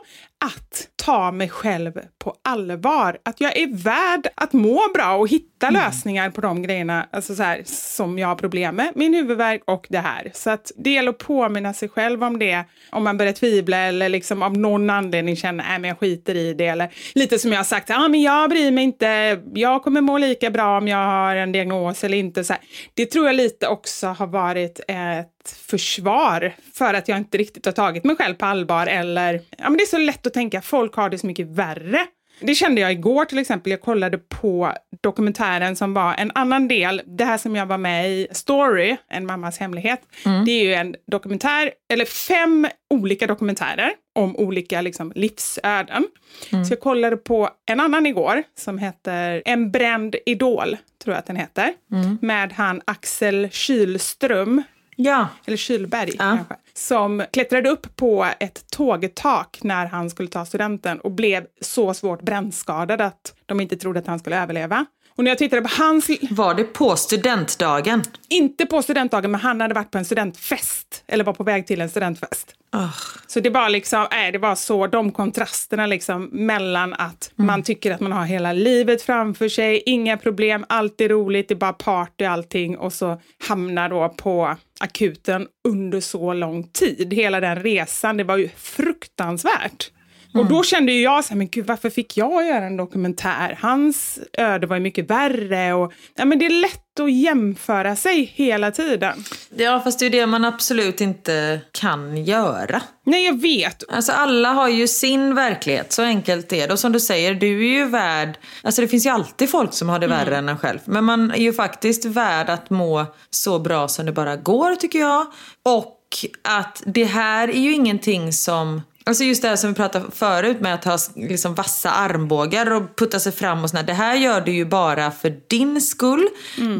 att ta mig själv på allvar. Att jag är värd att må bra och hitta mm. lösningar på de grejerna alltså så här, som jag har problem med. Min huvudvärk och det här. Så att det gäller att påminna sig själv om det om man börjar tvivla eller liksom av någon anledning känner att jag skiter i det. Eller lite som jag har sagt, ah, men jag bryr mig inte, jag kommer må lika bra om jag har en diagnos eller inte. Så här. Det tror jag lite också har varit ett försvar för att jag inte riktigt har tagit mig själv på allvar eller, ja men det är så lätt att tänka, folk har det så mycket värre. Det kände jag igår till exempel. Jag kollade på dokumentären som var en annan del. Det här som jag var med i, Story, En mammas hemlighet. Mm. Det är ju en dokumentär, eller fem olika dokumentärer om olika liksom, livsöden. Mm. Så jag kollade på en annan igår som heter En bränd idol, tror jag att den heter. Mm. Med han Axel Kylström Ja. Eller Kylberg ja. kanske. Som klättrade upp på ett tågtak när han skulle ta studenten och blev så svårt brännskadad att de inte trodde att han skulle överleva. Och när jag tittade på hans, Var det på studentdagen? inte på studentdagen, men han hade varit på en studentfest. Eller var på väg till en studentfest. Så det var liksom, äh, det var så, de kontrasterna liksom mellan att man tycker att man har hela livet framför sig, inga problem, allt är roligt, det är bara party allting och så hamnar då på akuten under så lång tid. Hela den resan, det var ju fruktansvärt. Och då kände ju jag så här, men gud varför fick jag göra en dokumentär? Hans öde var ju mycket värre och ja, men det är lätt att jämföra sig hela tiden. Ja, fast det är det man absolut inte kan göra. Nej, jag vet. Alltså alla har ju sin verklighet, så enkelt är det. Och som du säger, du är ju värd... Alltså det finns ju alltid folk som har det värre än en själv. Men man är ju faktiskt värd att må så bra som det bara går, tycker jag. Och att det här är ju ingenting som... Alltså just det här som vi pratade förut med att ha liksom vassa armbågar och putta sig fram och sådär. Det här gör du ju bara för din skull.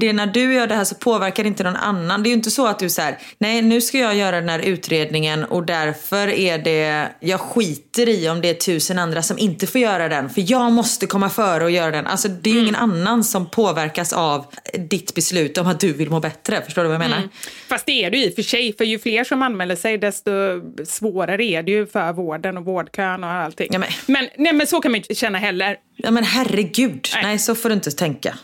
Det är när du gör det här så påverkar det inte någon annan. Det är ju inte så att du säger nej nu ska jag göra den här utredningen och därför är det, jag skiter i om det är tusen andra som inte får göra den. För jag måste komma före och göra den. Alltså det är ju ingen annan som påverkas av ditt beslut om att du vill må bättre. Förstår du vad jag menar? Fast det är det ju i och för sig, för ju fler som anmäler sig desto svårare är det ju för vården och vårdkön och allting. Ja, men- men, nej, men så kan man ju inte känna heller. Ja men herregud, Nej. nej. så får du inte tänka.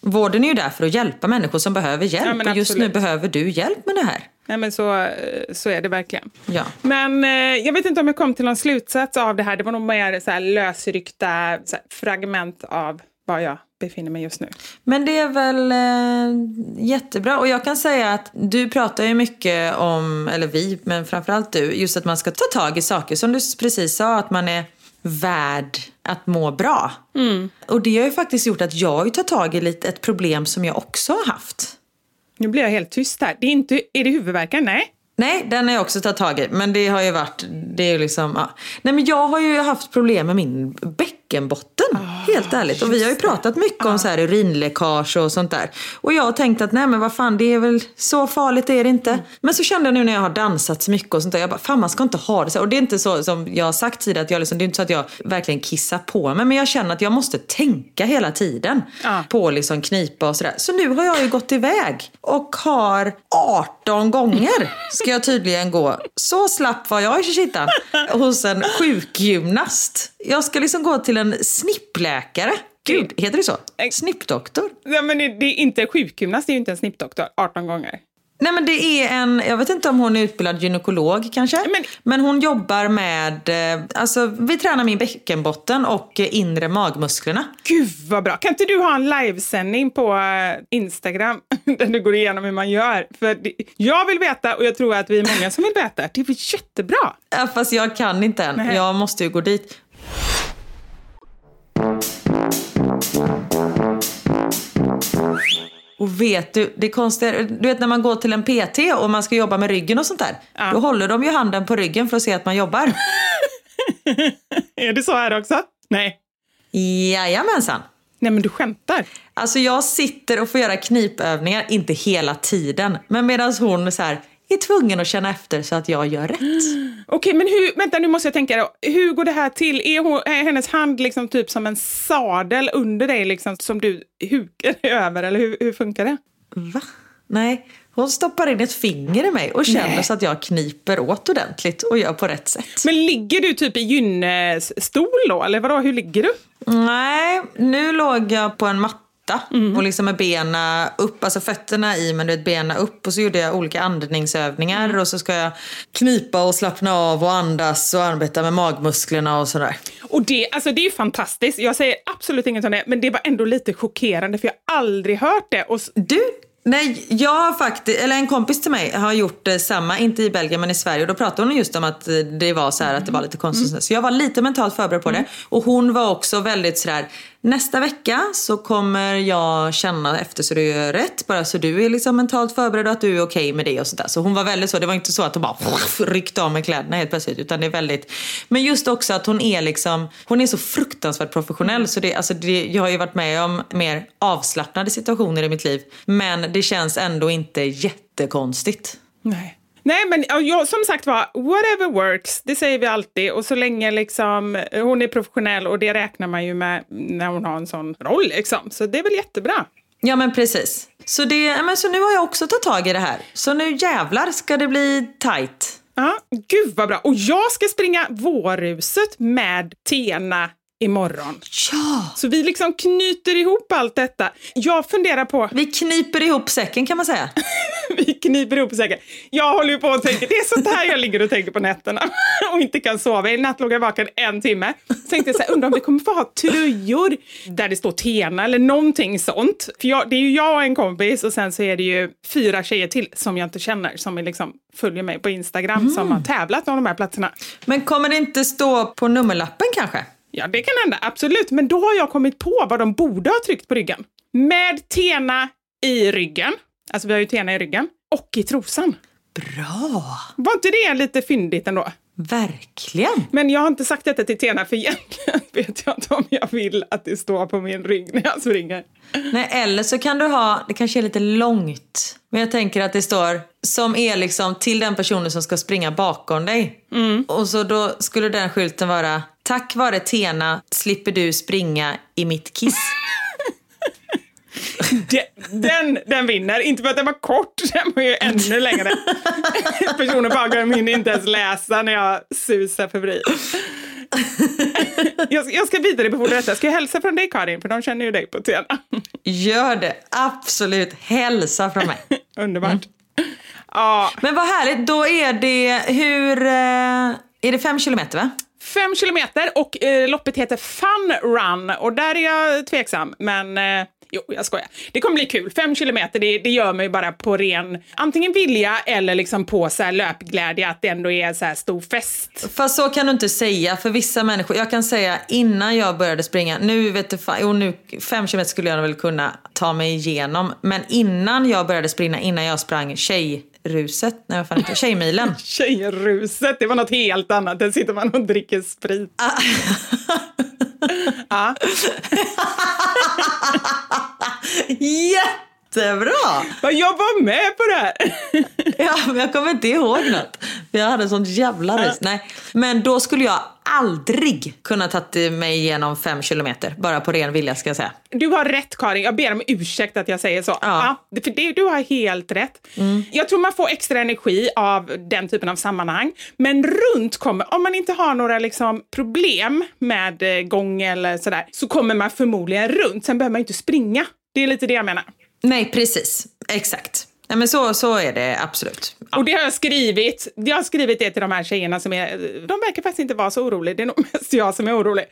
Vården är ju där för att hjälpa människor som behöver hjälp. Ja, och just nu behöver du hjälp med det här. Nej, men så, eh, så är det verkligen. Ja. Men eh, jag vet inte om jag kom till någon slutsats av det här. Det var nog mer så här lösryckta så här, fragment av var jag befinner mig just nu. Men det är väl eh, jättebra. Och jag kan säga att du pratar ju mycket om, eller vi, men framförallt du, just att man ska ta tag i saker. Som du precis sa, att man är värd att må bra. Och det har ju faktiskt gjort att jag tagit tag i lite ett problem som jag också har haft. Nu blir jag helt tyst här. Det är, inte, är det huvudvärken? Nej. Nej, den har jag också tagit tag i. Men det har ju varit, det är ju liksom, ja. Nej men jag har ju haft problem med min bäckenbotten. helt ärligt. Och vi har ju pratat mycket om så här urinläckage och sånt där. Och jag har tänkt att nej men vad fan, det är väl så farligt är det inte. Men så kände jag nu när jag har dansat så mycket och sånt där, jag bara, fan man ska inte ha det så. Och det är inte så som jag har sagt tidigare, att jag liksom, det är inte så att jag verkligen kissar på mig. Men jag känner att jag måste tänka hela tiden Ja. på liksom knipa och sådär. Så nu har jag ju gått iväg och har 18 gånger ska jag tydligen gå. Så slapp var jag i kittan hos en sjukgymnast. Jag ska liksom gå till en snippläkare. Gud, heter det så? Snippdoktor? Ja, men det, det är inte sjukgymnast, det är ju inte en snippdoktor 18 gånger. Nej men det är en, jag vet inte om hon är utbildad gynekolog kanske. Men- Men, hon jobbar med, eh, alltså vi tränar min bäckenbotten och eh, inre magmusklerna. Gud vad bra! Kan inte du ha en livesändning på eh, Instagram där du går igenom hur man gör? För det, jag vill veta och jag tror att vi är många som vill veta. Det är jättebra! Ja, fast jag kan inte än. Nej. Jag måste ju gå dit. Och vet du, det konstiga, du vet när man går till en PT och man ska jobba med ryggen och sånt där. Ja. Då håller de ju handen på ryggen för att se att man jobbar. Är det så här också? Nej. Jajamensan. Nej men du skämtar. Alltså jag sitter och får göra knipövningar, inte hela tiden. Men medan hon så här, är tvungen att känna efter så att jag gör rätt. Okej, men hur, vänta nu måste jag tänka då. Hur går det här till? Är, hon, är hennes hand liksom typ som en sadel under dig liksom, som du hukar över? Eller hur, hur funkar det? Va? Nej, hon stoppar in ett finger i mig och känner så att jag kniper åt ordentligt och gör på rätt sätt. Men ligger du typ i gynnestol då? Eller vadå, hur ligger du? Nej, nu låg jag på en matta och liksom med benen upp, alltså fötterna i men du vet benen upp och så gjorde jag olika andningsövningar och så ska jag knipa och slappna av och andas och arbeta med magmusklerna och sådär. Och det, alltså det är fantastiskt. Jag säger absolut inget om det, men det var ändå lite chockerande för jag har aldrig hört det. Och, Du, nej, jag har faktiskt, eller en kompis till mig har gjort eh, samma, inte i Belgien men i Sverige. Och då pratade hon just om att eh, det var så här att det var lite konstigt. Så jag var lite mentalt förberedd på det. Och hon var också väldigt sådär, nästa vecka så kommer jag känna efter så du gör rätt. Bara så du är liksom mentalt förberedd och att du är okej med det och sådär. Så hon var väldigt så, det var inte så att hon bara ryckte av mig kläderna helt plötsligt. Utan det är väldigt, men just också att hon är liksom, hon är så fruktansvärt professionell. Så det, alltså det, jag har ju varit med om mer avslappnade situationer i mitt liv. Men det känns ändå inte jättekonstigt. nej. Nej, men ja, jag, som sagt var, whatever works, det säger vi alltid. Och så länge liksom, hon är professionell och det räknar man ju med när hon har en sån roll. Liksom. Så det är väl jättebra. Ja men precis. Så, det, men så nu har jag också tagit tag i det här. Så nu jävlar ska det bli tight. Ja, gud vad bra. Och jag ska springa vårruset med Tena imorgon. Ja! Så vi liksom knyter ihop allt detta. Jag funderar på... Vi kniper ihop säcken kan man säga. vi kniper ihop säkert. Jag håller ju på och tänker, det är sånt här jag ligger och tänker på nätterna och inte kan sova. I natt låg jag vaken en timme. Så tänkte jag så här, undrar om vi kommer få ha tröjor där det står Tena eller någonting sånt. För jag, det är ju jag och en kompis och sen så är det ju fyra tjejer till som jag inte känner som är liksom följer mig på Instagram mm. som har tävlat om de här platserna. Men kommer det inte stå på nummerlappen kanske? Ja, det kan hända, absolut. Men då har jag kommit på vad de borde ha tryckt på ryggen. Med Tena i ryggen, alltså vi har ju Tena i ryggen, och i trosan. Bra! Var inte det lite fyndigt ändå? Verkligen! Men jag har inte sagt detta till Tena för egentligen vet jag inte om jag vill att det står på min rygg när jag springer. Nej, eller så kan du ha, det kanske är lite långt, men jag tänker att det står som är liksom till den personen som ska springa bakom dig. Mm. Och så då skulle den skylten vara Tack vare Tena slipper du springa i mitt kiss. Den, den, den vinner. Inte för att den var kort, den var ju ännu längre. Personen bakom hinner inte ens läsa när jag susar förbi. Jag, jag ska vidarebefordra detta. Ska jag hälsa från dig Karin? För de känner ju dig på Tena. Gör det. Absolut. Hälsa från mig. Underbart. Mm. Ja. Men vad härligt. Då är det hur... Eh, är det fem kilometer va? Fem kilometer och eh, loppet heter Fun Run och där är jag tveksam. Men eh, jo, jag skojar. Det kommer bli kul. Fem kilometer, det, det gör man ju bara på ren antingen vilja eller liksom på så här löpglädje, att det ändå är så här stor fest. Fast så kan du inte säga för vissa människor. Jag kan säga innan jag började springa, nu vet du fan, jo, nu fem kilometer skulle jag väl kunna ta mig igenom. Men innan jag började springa, innan jag sprang tjej ruset, nej vad fan heter det, Tjejmilen. Tjejruset, det var något helt annat. Där sitter man och dricker sprit. Ah. ja. Jättebra! Jag var med på det här. ja, men jag kommer inte ihåg något. Jag hade sånt jävla rus. Nej. Men då skulle jag aldrig kunna tagit mig igenom fem kilometer. Bara på ren vilja ska jag säga. Du har rätt Karin, jag ber om ursäkt att jag säger så. Ja. ja för det, du har helt rätt. Mm. Jag tror man får extra energi av den typen av sammanhang. Men runt kommer, om man inte har några liksom problem med eh, gång eller sådär, så kommer man förmodligen runt. Sen behöver man inte springa. Det är lite det jag menar. Nej, precis. Exakt. Nej, men så, så är det absolut. Ja. Och det har jag skrivit. Jag har skrivit det till de här tjejerna som är, de verkar faktiskt inte vara så oroliga. Det är nog mest jag som är orolig.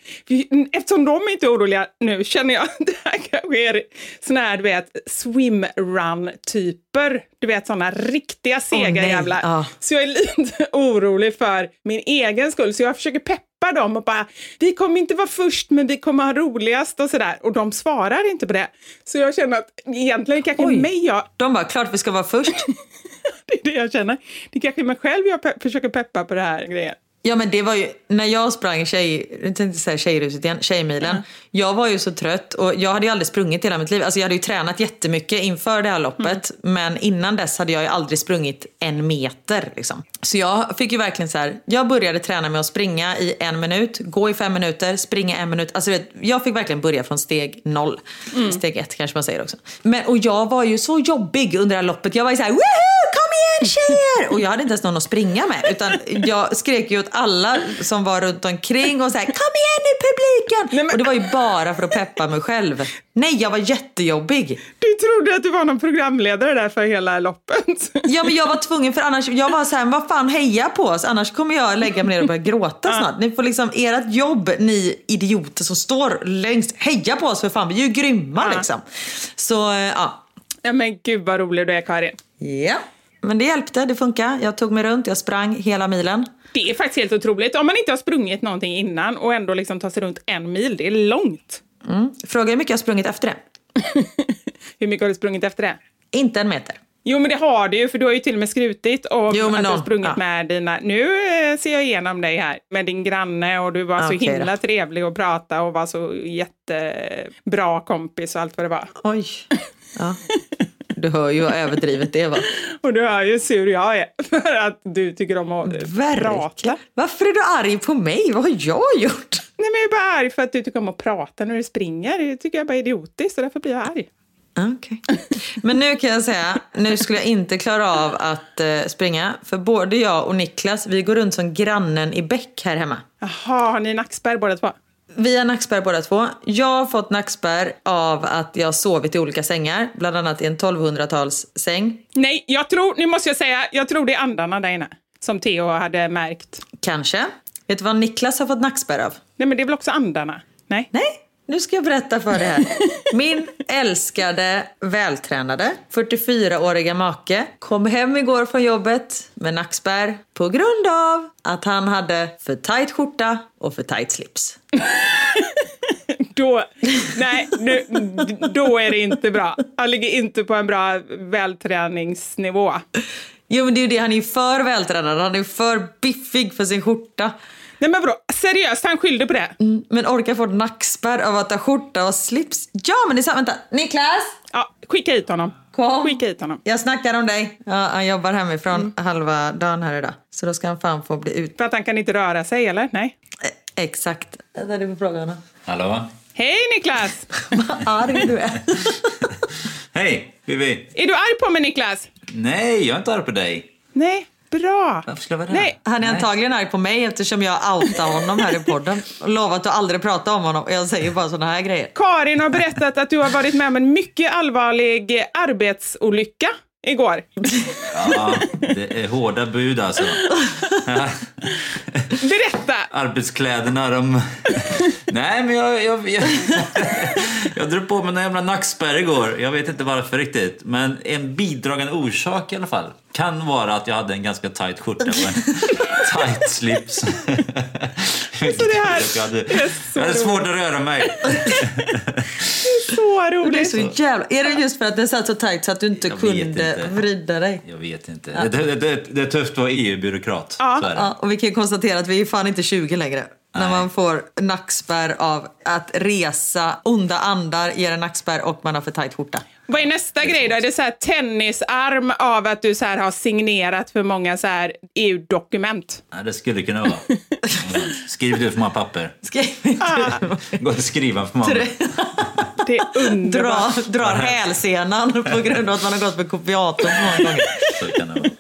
Eftersom de inte är oroliga nu känner jag att det här kanske är såna här, du vet, swimrun-typer. Du vet såna riktiga sega oh, jävlar. Ja. Så jag är lite orolig för min egen skull. Så jag försöker peppa dem och bara, vi kommer inte vara först men vi kommer ha roligast och sådär. Och de svarar inte på det. Så jag känner att egentligen kanske Oj. mig jag... De bara, klart vi ska vara först. det är det jag känner. Det är kanske mig själv jag pe försöker peppa på det här grejen. Ja men det var ju, när jag sprang tjej, jag tänkte säga tjejruset igen, tjejmilen. Mm. Jag var ju så trött och jag hade ju aldrig sprungit hela mitt liv. Alltså jag hade ju tränat jättemycket inför det här loppet. Mm. Men innan dess hade jag ju aldrig sprungit en meter. Liksom. Så jag fick ju verkligen så här, jag började träna med att springa i en minut, gå i fem minuter, springa en minut. Alltså vet, jag fick verkligen börja från steg noll. Mm. Steg ett kanske man säger också. Men, och jag var ju så jobbig under det här loppet. Jag var ju så här, Woohoo! Igen tjejer! Och jag hade inte ens någon att springa med. Utan jag skrek ju åt alla som var runt omkring och så här, kom igen nu publiken! Nej, men... Och det var ju bara för att peppa mig själv. Nej, jag var jättejobbig. Du trodde att du var någon programledare där för hela loppet. Ja, men jag var tvungen för annars, jag var så här, vad fan heja på oss, annars kommer jag lägga mig ner och börja gråta snart. Ni får liksom, ert jobb, ni idioter som står längst, heja på oss för fan, vi är ju grymma liksom. Så, eh, ja. Ja men gud vad rolig du är Karin. Ja. Men det hjälpte, det funkar. Jag tog mig runt, jag sprang hela milen. Det är faktiskt helt otroligt. Om man inte har sprungit någonting innan och ändå liksom tar sig runt en mil, det är långt. Mm. Fråga hur mycket jag har sprungit efter det. hur mycket har du sprungit efter det? Inte en meter. Jo men det har du ju för du har ju till och med skrutit om jo, att du har sprungit ja. med dina... Nu eh, ser jag igenom dig här med din granne och du var okay, så himla då. trevlig att prata och var så jättebra kompis och allt vad det var. Oj. Ja. Du hör ju hur överdrivet det var. Och du hör ju hur sur jag är för att du tycker om att prata. Varför är du arg på mig? Vad har jag gjort? Nej, men jag är bara arg för att du tycker om att prata när du springer. Det tycker jag bara är idiotiskt och därför blir jag arg. Okej. Men nu kan jag säga, nu skulle jag inte klara av att eh, springa. För både jag och Niklas, vi går runt som grannen i bäck här hemma. Jaha, har ni nackspärr båda två? Vi har nackspärr båda två. Jag har fått nackspärr av att jag sovit i olika sängar. Bland annat i en 1200-talssäng. Nej, jag tror, nu måste jag säga, jag tror det är andarna där inne. Som Theo hade märkt. Kanske. Vet du vad Niklas har fått nackspärr av? Nej, men det är väl också andarna? Nej? Nej, nu ska jag berätta för dig här. Min älskade, vältränade, 44-åriga make kom hem igår från jobbet med nackspärr på grund av att han hade för tajt skjorta och för tajt slips. Då, nej, nu, då är det inte bra. Han ligger inte på en bra välträningsnivå. Jo men det är ju det, han är ju för vältränad, han är för biffig för sin skjorta. Nej men vadå, seriöst, han skyllde på det? Mm, men orkar få nackspärr av att ha skjorta och slips? Ja men det är sant, vänta. Niklas! Ja, skicka hit honom. Kom. Skicka hit honom. Jag snackar om dig. Ja, han jobbar hemifrån halva dagen här idag. Så då ska han fan få bli ut. För att han kan inte röra sig, eller? Nej. Eh, Exakt. Det är du får fråga honom. Hallå? Hej Niklas! Vad arg du är. Hej, Vivi. Är du arg på mig Niklas? Nej, jag är inte arg på dig. Nej, bra. Varför skulle jag vara det? Nej, Han är Nej. antagligen arg på mig eftersom jag outar honom här i podden. Och lovat att aldrig prata om honom. Jag säger bara såna här grejer. Karin har berättat att du har varit med om en mycket allvarlig arbetsolycka igår. Ja, det är hårda bud alltså. Berätta! Arbetskläderna, de... Nej, men jag, jag, jag, jag drog på mig en jävla nackspärr igår. Jag vet inte varför riktigt. Men en bidragande orsak i alla fall kan vara att jag hade en ganska tight skjorta och en tight slips. Alltså, det här jag hade, är så jag hade svårt att röra mig. Så Det är roligt. så jävla... Är det just för att det satt så tajt så att du inte Jag kunde inte. vrida dig? Jag vet inte. Det, det, det, det är tufft att vara EU-byråkrat. Ja. Så är det. Ja, och vi kan ju konstatera att vi är fan inte 20 längre. När man får nackspärr av att resa, onda andar ger en nackspärr och man har för tajt skjorta. Vad är nästa grej då? Är det så här tennisarm av att du så här har signerat för många så här EU-dokument? Ja, det skulle kunna vara. Skriv du för många papper. Skriv Gå och skriva för många. Det är underbart. dra, drar hälsenan på grund av att man har gått med kopiatorn många gånger. Så kan det vara.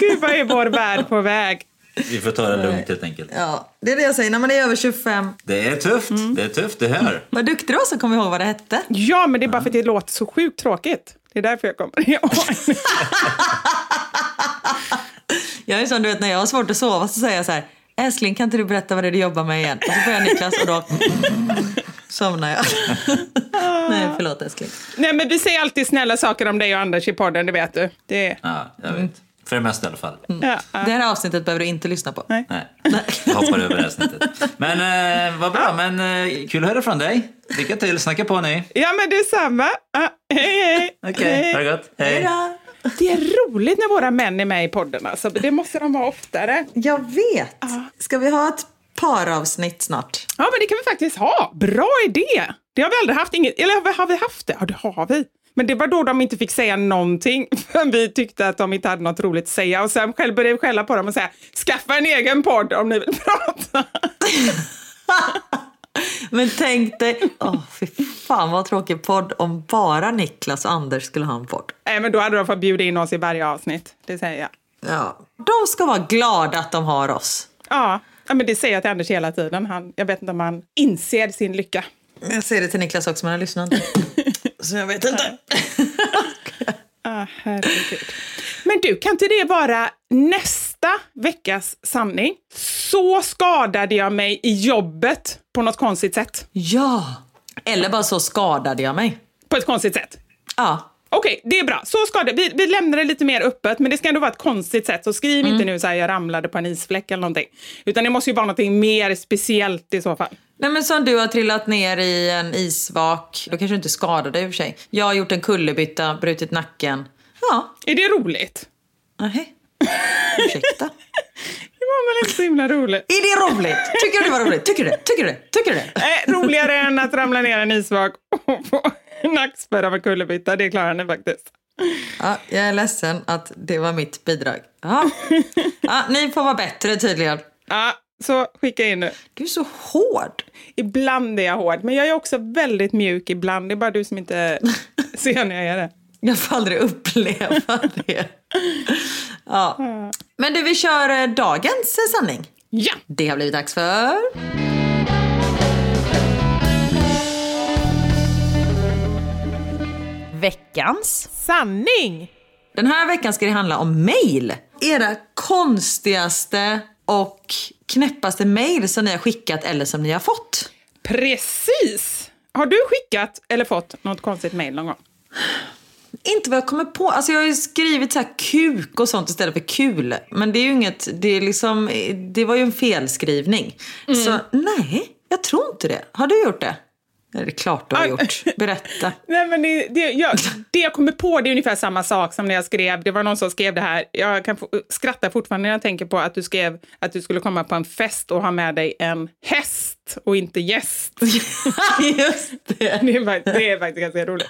Gud, vad är vår värld på väg? Vi får ta det lugnt helt enkelt. Ja, det är det jag säger. När man är över 25. Det är tufft. Det är tufft, det här. Vad duktig du var som kom ihåg vad det hette. Ja, men det är bara för att det låter så sjukt tråkigt. Det är därför jag kommer ihåg. Jag är sån, du vet, när jag har svårt att sova så säger jag så här. Älskling, kan inte du berätta vad det är du jobbar med igen? Och så får jag Niklas och då somnar jag. Nej, förlåt älskling. Nej, men vi säger alltid snälla saker om dig och Anders i podden, det vet du. Det är... Ja, jag vet. För det mesta i alla fall. Ja, ja. Det här avsnittet behöver du inte lyssna på. Nej. Nej, jag hoppar över det här snittet. Men eh, vad bra, men eh, kul att höra från dig. Lycka till, snacka på ni. ja, men detsamma. Ja, hej, hej. Okej, Hej. ha det gott. Hej. Det är roligt när våra män är med i podden. Alltså. Det måste de vara oftare. Jag vet. Ska vi ha ett paravsnitt snart? Ja, men det kan vi faktiskt ha. Bra idé! Det har vi aldrig haft. Inget, eller har vi haft det? Ja, det har vi. Men det var då de inte fick säga någonting, för vi tyckte att de inte hade något roligt att säga. Och sen själv började vi skälla på dem och säga, skaffa en egen podd om ni vill prata. Men tänk dig, åh fy fan vad tråkig podd om bara Niklas och Anders skulle ha en podd. Nej, men då hade de fått bjuda in oss i varje avsnitt. Det säger jag. Ja. De ska vara glada att de har oss. Ja, ja men det säger jag till Anders hela tiden. Han, jag vet inte om han inser sin lycka. Jag säger det till Niklas också men han lyssnar inte. Så jag vet inte. Ah, herregud. Men du, kan inte det vara nästa veckas sanning? Så skadade jag mig i jobbet på något konstigt sätt. Ja. Eller bara så skadade jag mig. På ett konstigt sätt. Ja. Okej, det är bra. Så ska det. Vi, vi lämnar det lite mer öppet, men det ska ändå vara ett konstigt sätt. Så skriv inte nu så här, jag ramlade på en isfläck eller någonting. Utan det måste ju vara något mer speciellt i så fall. Nej men som du har trillat ner i en isvak. Då kanske du inte skadar dig i och för sig. Jag har gjort en kullerbytta, brutit nacken. Ja, Är det roligt? nej. Ursäkta. Det var väl inte så himla roligt. Är det roligt? Tycker du det var roligt? Tycker du det? Tycker du det? Tycker du det? Eh, roligare än att ramla ner en isvak och få nackspärr av en kullerbytta. Det klarar ni faktiskt. Ja, jag är ledsen att det var mitt bidrag. Ja. Ja, ni får vara bättre tydligen. Ja, så skicka in nu. Du är så hård. Ibland är jag hård, men jag är också väldigt mjuk ibland. Det är bara du som inte ser när jag är det. Jag får aldrig uppleva det. Ja. Men du, vi kör eh, dagens sanning. Ja! Det har blivit dags för... Veckans. Sanning! Den här veckan ska det handla om mail. Era konstigaste och knäppaste mail som ni har skickat eller som ni har fått. Precis! Har du skickat eller fått något konstigt mejl någon gång? Inte vad jag kommer på. Alltså jag har ju skrivit så här kuk och sånt istället för kul. Men det är ju inget, det är liksom, det var ju en felskrivning. Så nej, jag tror inte det. Har du gjort det? Det är klart du har gjort. Berätta. Nej, men det, det, jag, det jag kommer på det är ungefär samma sak som när jag skrev. Det var någon som skrev det här. Jag kan få, skratta fortfarande när jag tänker på att du skrev att du skulle komma på en fest och ha med dig en häst och inte gäst. Just det. Det är, det är faktiskt ganska roligt.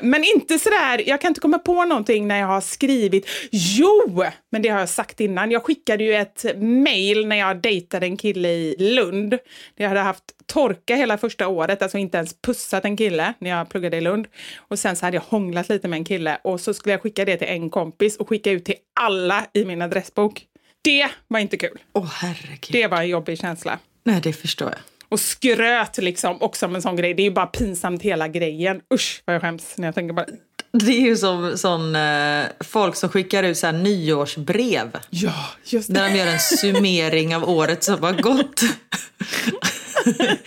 Men inte sådär, jag kan inte komma på någonting när jag har skrivit. Jo, men det har jag sagt innan. Jag skickade ju ett mail när jag dejtade en kille i Lund. Jag hade haft torka hela första året, alltså inte ens pussat en kille när jag pluggade i Lund. Och sen så hade jag hånglat lite med en kille och så skulle jag skicka det till en kompis och skicka ut till alla i min adressbok. Det var inte kul. Åh herregud. Det var en jobbig känsla Nej, det förstår jag. och skröt liksom också om en sån grej. Det är ju bara pinsamt hela grejen. Usch vad jag skäms när jag tänker på det. Det är ju som sån, eh, folk som skickar ut så här nyårsbrev. Ja, just Där det. de gör en summering av året som har gått.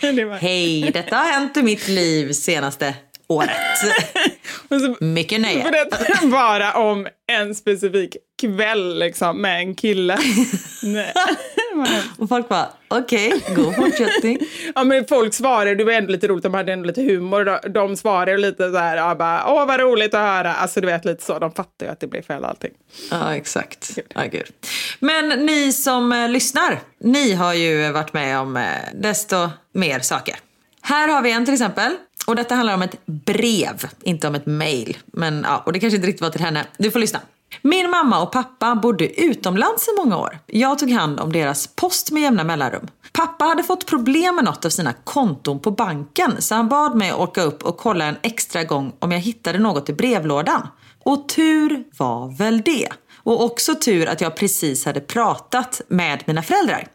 det var... Hej, detta har hänt i mitt liv senaste året. Och så Mycket nöje. berättar jag bara om en specifik kväll liksom, med en kille. Och folk bara, okej, god fortsättning. Ja, men folk svarade, det var ändå lite roligt, de hade ändå lite humor. De, de svarade lite så här, ja, bara, åh vad roligt att höra. Alltså du vet lite så, de fattar ju att det blev fel allting. Ja, exakt. Ja, gud. Men ni som eh, lyssnar, ni har ju varit med om eh, desto mer saker. Här har vi en till exempel. Och detta handlar om ett brev, inte om ett mail. Men ja, och det kanske inte riktigt var till henne. Du får lyssna. Min mamma och pappa bodde utomlands i många år. Jag tog hand om deras post med jämna mellanrum. Pappa hade fått problem med något av sina konton på banken så han bad mig åka upp och kolla en extra gång om jag hittade något i brevlådan. Och tur var väl det. Och också tur att jag precis hade pratat med mina föräldrar.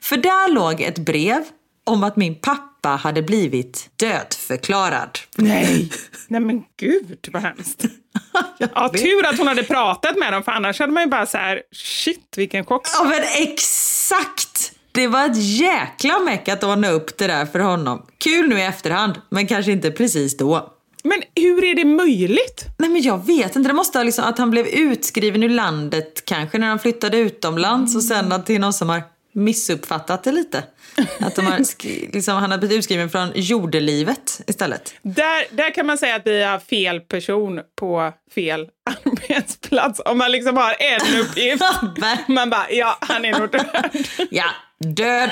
För där låg ett brev om att min pappa hade blivit dödförklarad. Nej! Nej men gud vad hemskt. Ja, tur att hon hade pratat med dem för annars hade man ju bara så här, shit vilken chock. Ja men exakt! Det var ett jäkla meck att ordna upp det där för honom. Kul nu i efterhand, men kanske inte precis då. Men hur är det möjligt? Nej men jag vet inte, det måste ha liksom att han blev utskriven ur landet kanske när han flyttade utomlands och sen är någon som har missuppfattat det lite. Att de har liksom, han har blivit utskriven från jordelivet istället. Där, där kan man säga att vi har fel person på fel arbetsplats. Om man liksom har en uppgift. man bara, ja, han är nog död. Ja, död,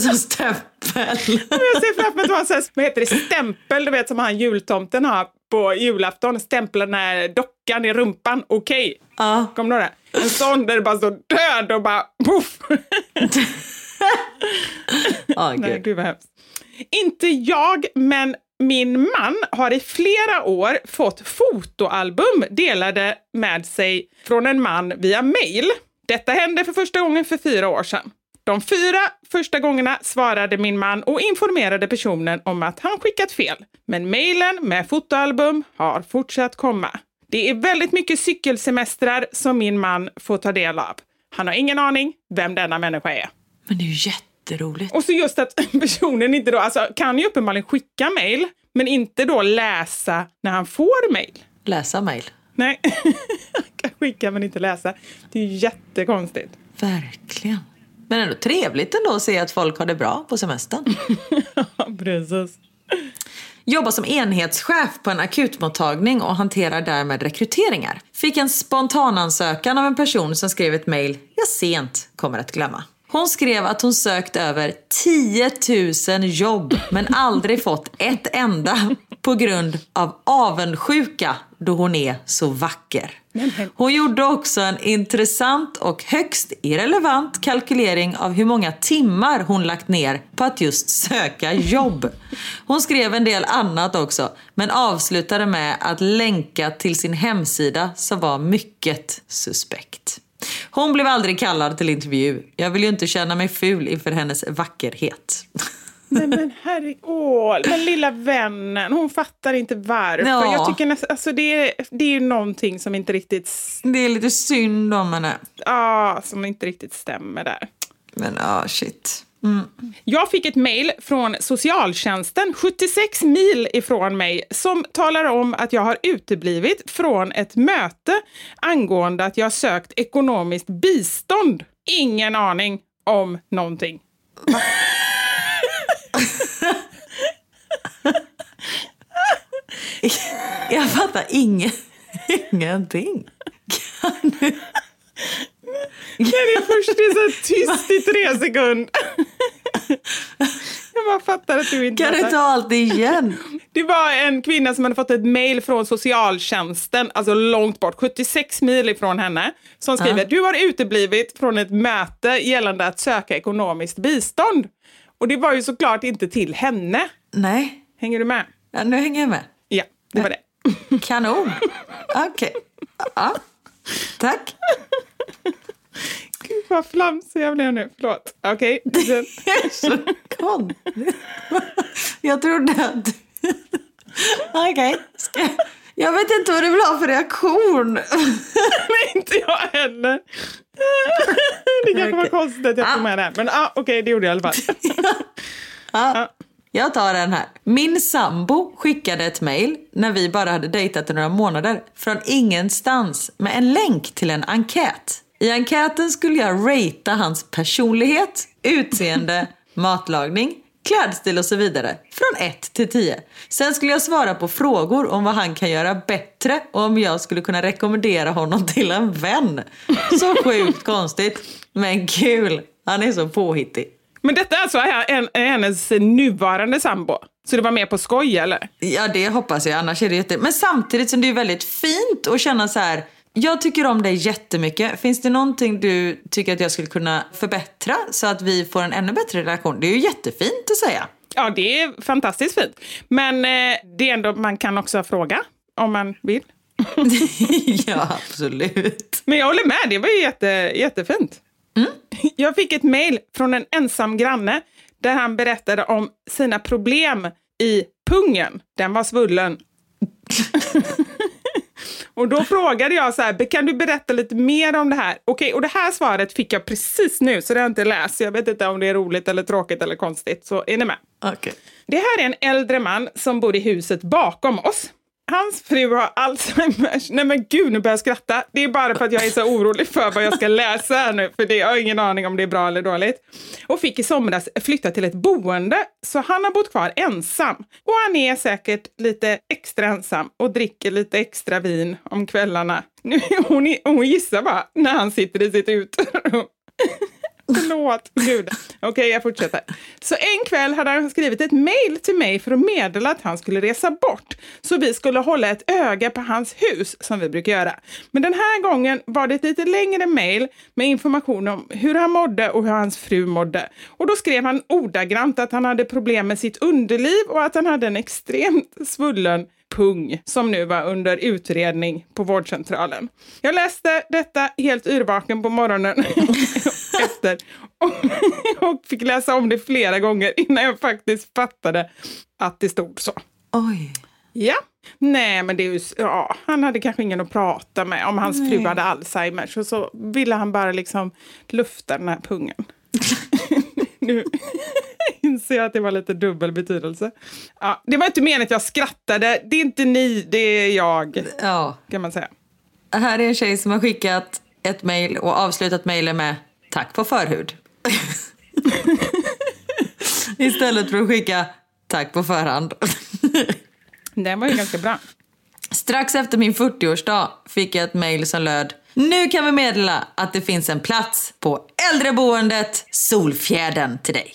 som stämpel. Jag ser framför mig att sån här, vad heter det, stämpel, du vet som han jultomten har på julafton. Stämpla den här dockan i rumpan. Okej. Ja. Kommer du ihåg det? En sån där det bara står död och bara poff. Ja, Nej, gud. gud vad hemskt. Inte jag, men min man har i flera år fått fotoalbum delade med sig från en man via mail. Detta hände för första gången för fyra år sedan. De fyra första gångerna svarade min man och informerade personen om att han skickat fel. Men mejlen med fotoalbum har fortsatt komma. Det är väldigt mycket cykelsemestrar som min man får ta del av. Han har ingen aning vem denna människa är. Men det är ju jätteroligt. Och så just att personen inte då, alltså kan ju uppenbarligen skicka mejl, men inte då läsa när han får mejl. Läsa mejl. Nej, han kan skicka men inte läsa. Det är ju jättekonstigt. Verkligen. Men ändå trevligt ändå att se att folk har det bra på semestern. Ja, precis. Jobbar som enhetschef på en akutmottagning och hanterar därmed rekryteringar. Fick en spontanansökan av en person som skrev ett mejl jag sent kommer att glömma. Hon skrev att hon sökt över 10 000 jobb men aldrig fått ett enda på grund av avundsjuka då hon är så vacker. Hon gjorde också en intressant och högst irrelevant kalkylering av hur många timmar hon lagt ner på att just söka jobb. Hon skrev en del annat också, men avslutade med att länka till sin hemsida som var mycket suspekt. Hon blev aldrig kallad till intervju. Jag vill ju inte känna mig ful inför hennes vackerhet. Nej men herregud, åh, men lilla vännen, hon fattar inte varför. Ja. Jag tycker nästan, alltså det är, det är ju någonting som inte riktigt, Det är lite synd om henne. ah, som inte riktigt stämmer där. Men ja, ah, shit. Jag fick ett mejl från socialtjänsten 76 mil ifrån mig som talar om att jag har uteblivit från ett möte angående att jag sökt ekonomiskt bistånd. Ingen aning om någonting. Jag fattar ingen, ingenting. Kan du? När det först är så tyst i tre sekunder. Jag bara fattar att du inte Kan du ta allt igen? Det var en kvinna som hade fått ett mejl från socialtjänsten, alltså långt bort, 76 mil ifrån henne, som skriver du har uteblivit från ett möte gällande att söka ekonomiskt bistånd. Och det var ju såklart inte till henne. Nej, Hänger du med? ja, nu hänger jag med. Ja, det var det. Kanon. Okej. Ja. Tack. Gud vad flamsig jag blev nu, förlåt. Okej. Så konstigt. Jag trodde att. Okej. Ska jag- vet inte vad du vill ha för reaktion. Nej, inte jag heller. Det kanske var konstigt att jag tog Ah. med det. Men ah, okej, det gjorde jag i alla fall. Ja, jag tar den här. Min sambo skickade ett mejl när vi bara hade dejtat i några månader från ingenstans med en länk till en enkät. I enkäten skulle jag ratea hans personlighet, utseende, matlagning, klädstil och så vidare. Från 1 till 10. Sen skulle jag svara på frågor om vad han kan göra bättre och om jag skulle kunna rekommendera honom till en vän. Så sjukt konstigt, men kul. Han är så påhittig. Men detta är alltså en, hennes nuvarande sambo? Så det var mer på skoj eller? Ja, det hoppas jag. Annars är det jätte... Men samtidigt som det är väldigt fint att känna så här. Jag tycker om dig jättemycket. Finns det någonting du tycker att jag skulle kunna förbättra så att vi får en ännu bättre relation? Det är ju jättefint att säga. Ja, det är fantastiskt fint. Men eh, det är ändå, man kan också fråga om man vill. ja, absolut. Men jag håller med, det var ju jätte, jättefint. Jag fick ett mejl från en ensam granne där han berättade om sina problem i pungen. Den var svullen. och då frågade jag så här, kan du berätta lite mer om det här? Okej, och det här svaret fick jag precis nu, så det har jag inte läst. Jag vet inte om det är roligt eller tråkigt eller konstigt, så är ni med? Okej. Det här är en äldre man som bor i huset bakom oss. Hans fru har Alzheimers. Nej men gud, nu börjar jag skratta. Det är bara för att jag är så orolig för vad jag ska läsa här nu, för det, jag har ingen aning om det är bra eller dåligt. Och fick i somras flytta till ett boende, så han har bott kvar ensam. Och han är säkert lite extra ensam och dricker lite extra vin om kvällarna. Nu, hon, hon gissar bara när han sitter i sitt uterum. Förlåt, gud. Okej, jag fortsätter. Så en kväll hade han skrivit ett mejl till mig för att meddela att han skulle resa bort. Så vi skulle hålla ett öga på hans hus, som vi brukar göra. Men den här gången var det ett lite längre mejl med information om hur han mådde och hur hans fru mådde. Och då skrev han ordagrant att han hade problem med sitt underliv och att han hade en extremt svullen pung som nu var under utredning på vårdcentralen. Jag läste detta helt yrvaken på morgonen efter och, och fick läsa om det flera gånger innan jag faktiskt fattade att det stod så. Oj. Ja. Nej, men det är ju, ja, han hade kanske ingen att prata med om hans fru hade Alzheimers och så ville han bara liksom lufta den här pungen. nu inser jag att det var lite dubbel betydelse. Ja, det var inte meningen att jag skrattade. Det är inte ni, det är jag, Ja. kan man säga. Här är en tjej som har skickat ett mejl och avslutat mejlen med tack på förhud. Istället för att skicka tack på förhand. Den var ju ganska bra. Strax efter min 40-årsdag fick jag ett mejl som löd Nu kan vi meddela att det finns en plats på äldreboendet Solfjärden till dig.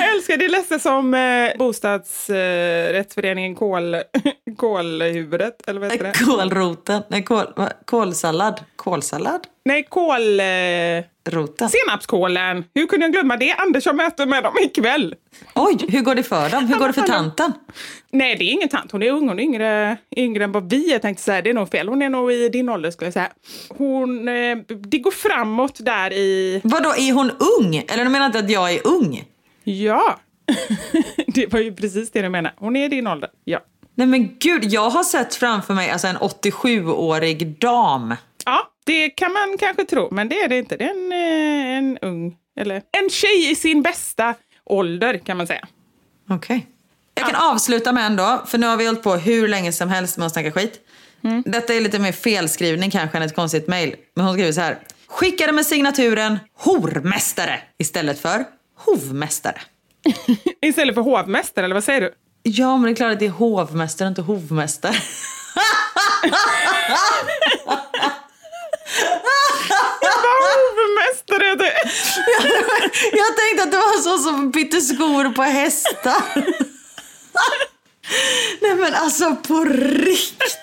Jag älskar det lät som eh, bostadsrättsföreningen eh, kol, Kolhuvudet, eller vad heter det? Kålroten, nej kål, va? kålsallad, kålsallad? Nej, kål... Eh, Roten. senapskålen. Hur kunde jag glömma det? Anders har möte med dem ikväll. Oj, hur går det för dem? Hur går det för tanten? Nej, det är ingen tant. Hon är ung. Hon är yngre, yngre än vad vi är. tänkte säga. Det är nog fel. Hon är nog i din ålder skulle jag säga. Hon, eh, det går framåt där i... Vadå, är hon ung? Eller du menar inte att jag är ung? Ja. det var ju precis det du menade. Hon är i din ålder. Ja. Nej men gud, jag har sett framför mig alltså en 87-årig dam. Ja, det kan man kanske tro, men det är det inte. Det är en, eh, en ung, eller en tjej i sin bästa ålder kan man säga. Okej. Okay. Jag kan ja. avsluta med en då, för nu har vi hållit på hur länge som helst med att snacka skit. Mm. Detta är lite mer felskrivning kanske än ett konstigt mejl. Men hon skriver så här. Skickade med signaturen hormästare istället för hovmästare. istället för hovmästare, eller vad säger du? Ja, men det är klart att det är hovmästare, inte hovmästare. hovmästare du. jag, tänkte att det var så som bytte skor på hästar. Nej men alltså på riktigt.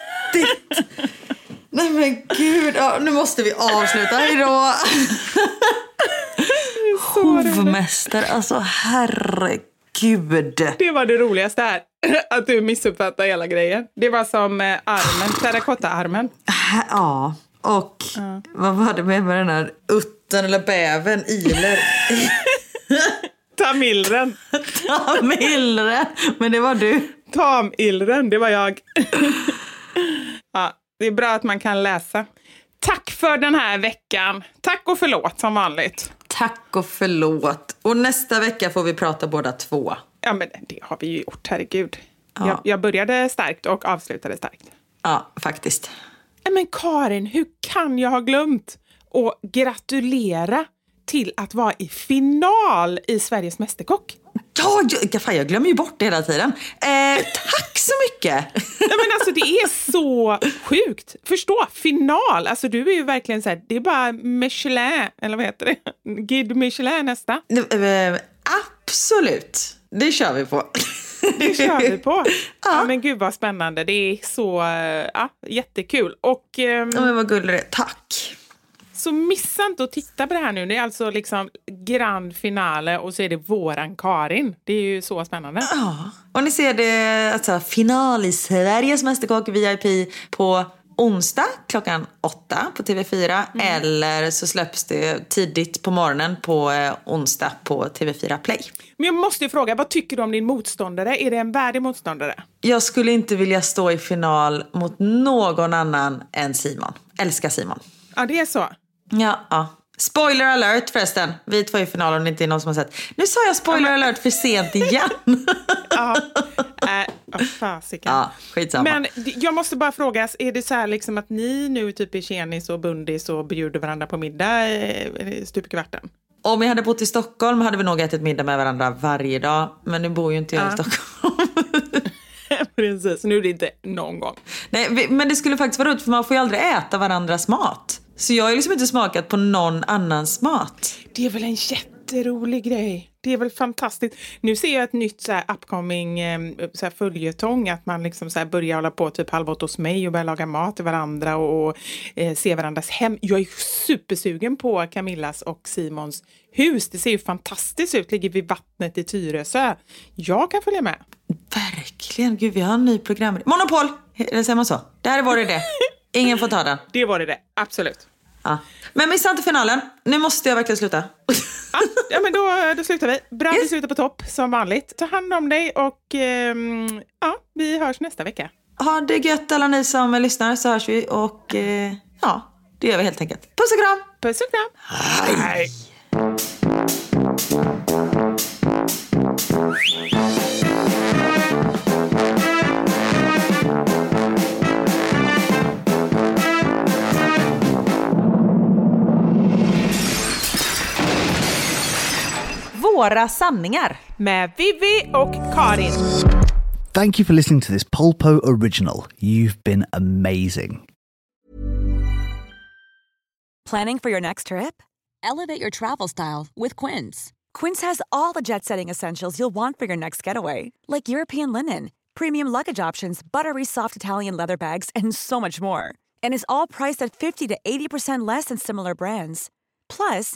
Nej men gud, ja, nu måste vi avsluta. Hejdå. Hovmästare, alltså herregud. Det var det roligaste här. Att du missuppfattade hela grejen. Det var som eh, armen, terrakotta-armen. Ja. Och ja. vad var det med, med den här utten eller bäven, iler? Tamilren. Tamilren, men det var du. Tamilren, det var jag. ja, det är bra att man kan läsa. Tack för den här veckan. Tack och förlåt som vanligt. Tack och förlåt. Och nästa vecka får vi prata båda två. Ja, men det har vi ju gjort, herregud. Ja. Jag, jag började starkt och avslutade starkt. Ja, faktiskt. Men Karin, hur kan jag ha glömt att gratulera till att vara i final i Sveriges Mästerkock? Ja, jag, fan, jag glömmer ju bort det hela tiden. Eh, tack så mycket! Nej, men alltså, det är så sjukt. Förstå, final. Alltså, du är ju verkligen så här, det är bara Michelin, eller vad heter det? Guide Michelin nästa. Eh, absolut, det kör vi på. Det kör vi på. ja. ja. men gud vad spännande. Det är så eh, ja, jättekul. Och, ja, men vad gullig Tack. Så missa inte att titta på det här nu. Det är alltså liksom grand finale och så är det våran Karin. Det är ju så spännande. Ja, och ni ser det alltså, final i Sveriges Mästerkock VIP på onsdag klockan åtta på TV4 mm. eller så släpps det tidigt på morgonen på eh, onsdag på TV4 Play. Men jag måste ju fråga, vad tycker du om din motståndare? Är det en värdig motståndare? Jag skulle inte vilja stå i final mot någon annan än Simon. Älskar Simon. Ja, det är så? Ja. ja. Spoiler alert förresten. Vi två i finalen om det inte är någon som har sett. Nu sa jag spoiler alert för sent igen. ja, äh, fasiken. Ja, skitsamma. Men jag måste bara fråga, är det så här liksom att ni nu typ är tjenis och bundis och bjuder varandra på middag eh, stup i kvarten? Om jag hade bott i Stockholm hade vi nog ätit middag med varandra varje dag. Men nu bor ju inte jag ja. i Stockholm. Precis, nu är det inte någon gång. Nej, men det skulle faktiskt vara roligt för man får ju aldrig äta varandras mat. Så jag har liksom inte smakat på någon annans mat. Det är väl en jätterolig grej. Det är väl fantastiskt. Nu ser jag ett nytt så här upcoming eh, så här följetong, att man liksom så här börjar hålla på typ halv åtta hos mig och börjar laga mat till varandra och, och eh, se varandras hem. Jag är supersugen på Camillas och Simons hus. Det ser ju fantastiskt ut, ligger vid vattnet i Tyresö. Jag kan följa med. Verkligen. Gud, vi har en ny program. Monopol! Eller säger man så? Det här är vår idé. Ingen får ta den. Det var det, det. absolut. Ja. Men missa inte finalen. Nu måste jag verkligen sluta. ja, ja, men då, då slutar vi. Bra yes. vi slutar på topp, som vanligt. Ta hand om dig och eh, ja, vi hörs nästa vecka. Ha det gött alla ni som lyssnar så hörs vi och eh, ja, det gör vi helt enkelt. Puss och kram! Puss och kram! Hej! Hej. Våra sanningar. Med Vivi och Karin. Thank you for listening to this Polpo original. You've been amazing. Planning for your next trip? Elevate your travel style with Quince. Quince has all the jet setting essentials you'll want for your next getaway, like European linen, premium luggage options, buttery soft Italian leather bags, and so much more. And is all priced at 50 to 80% less than similar brands. Plus,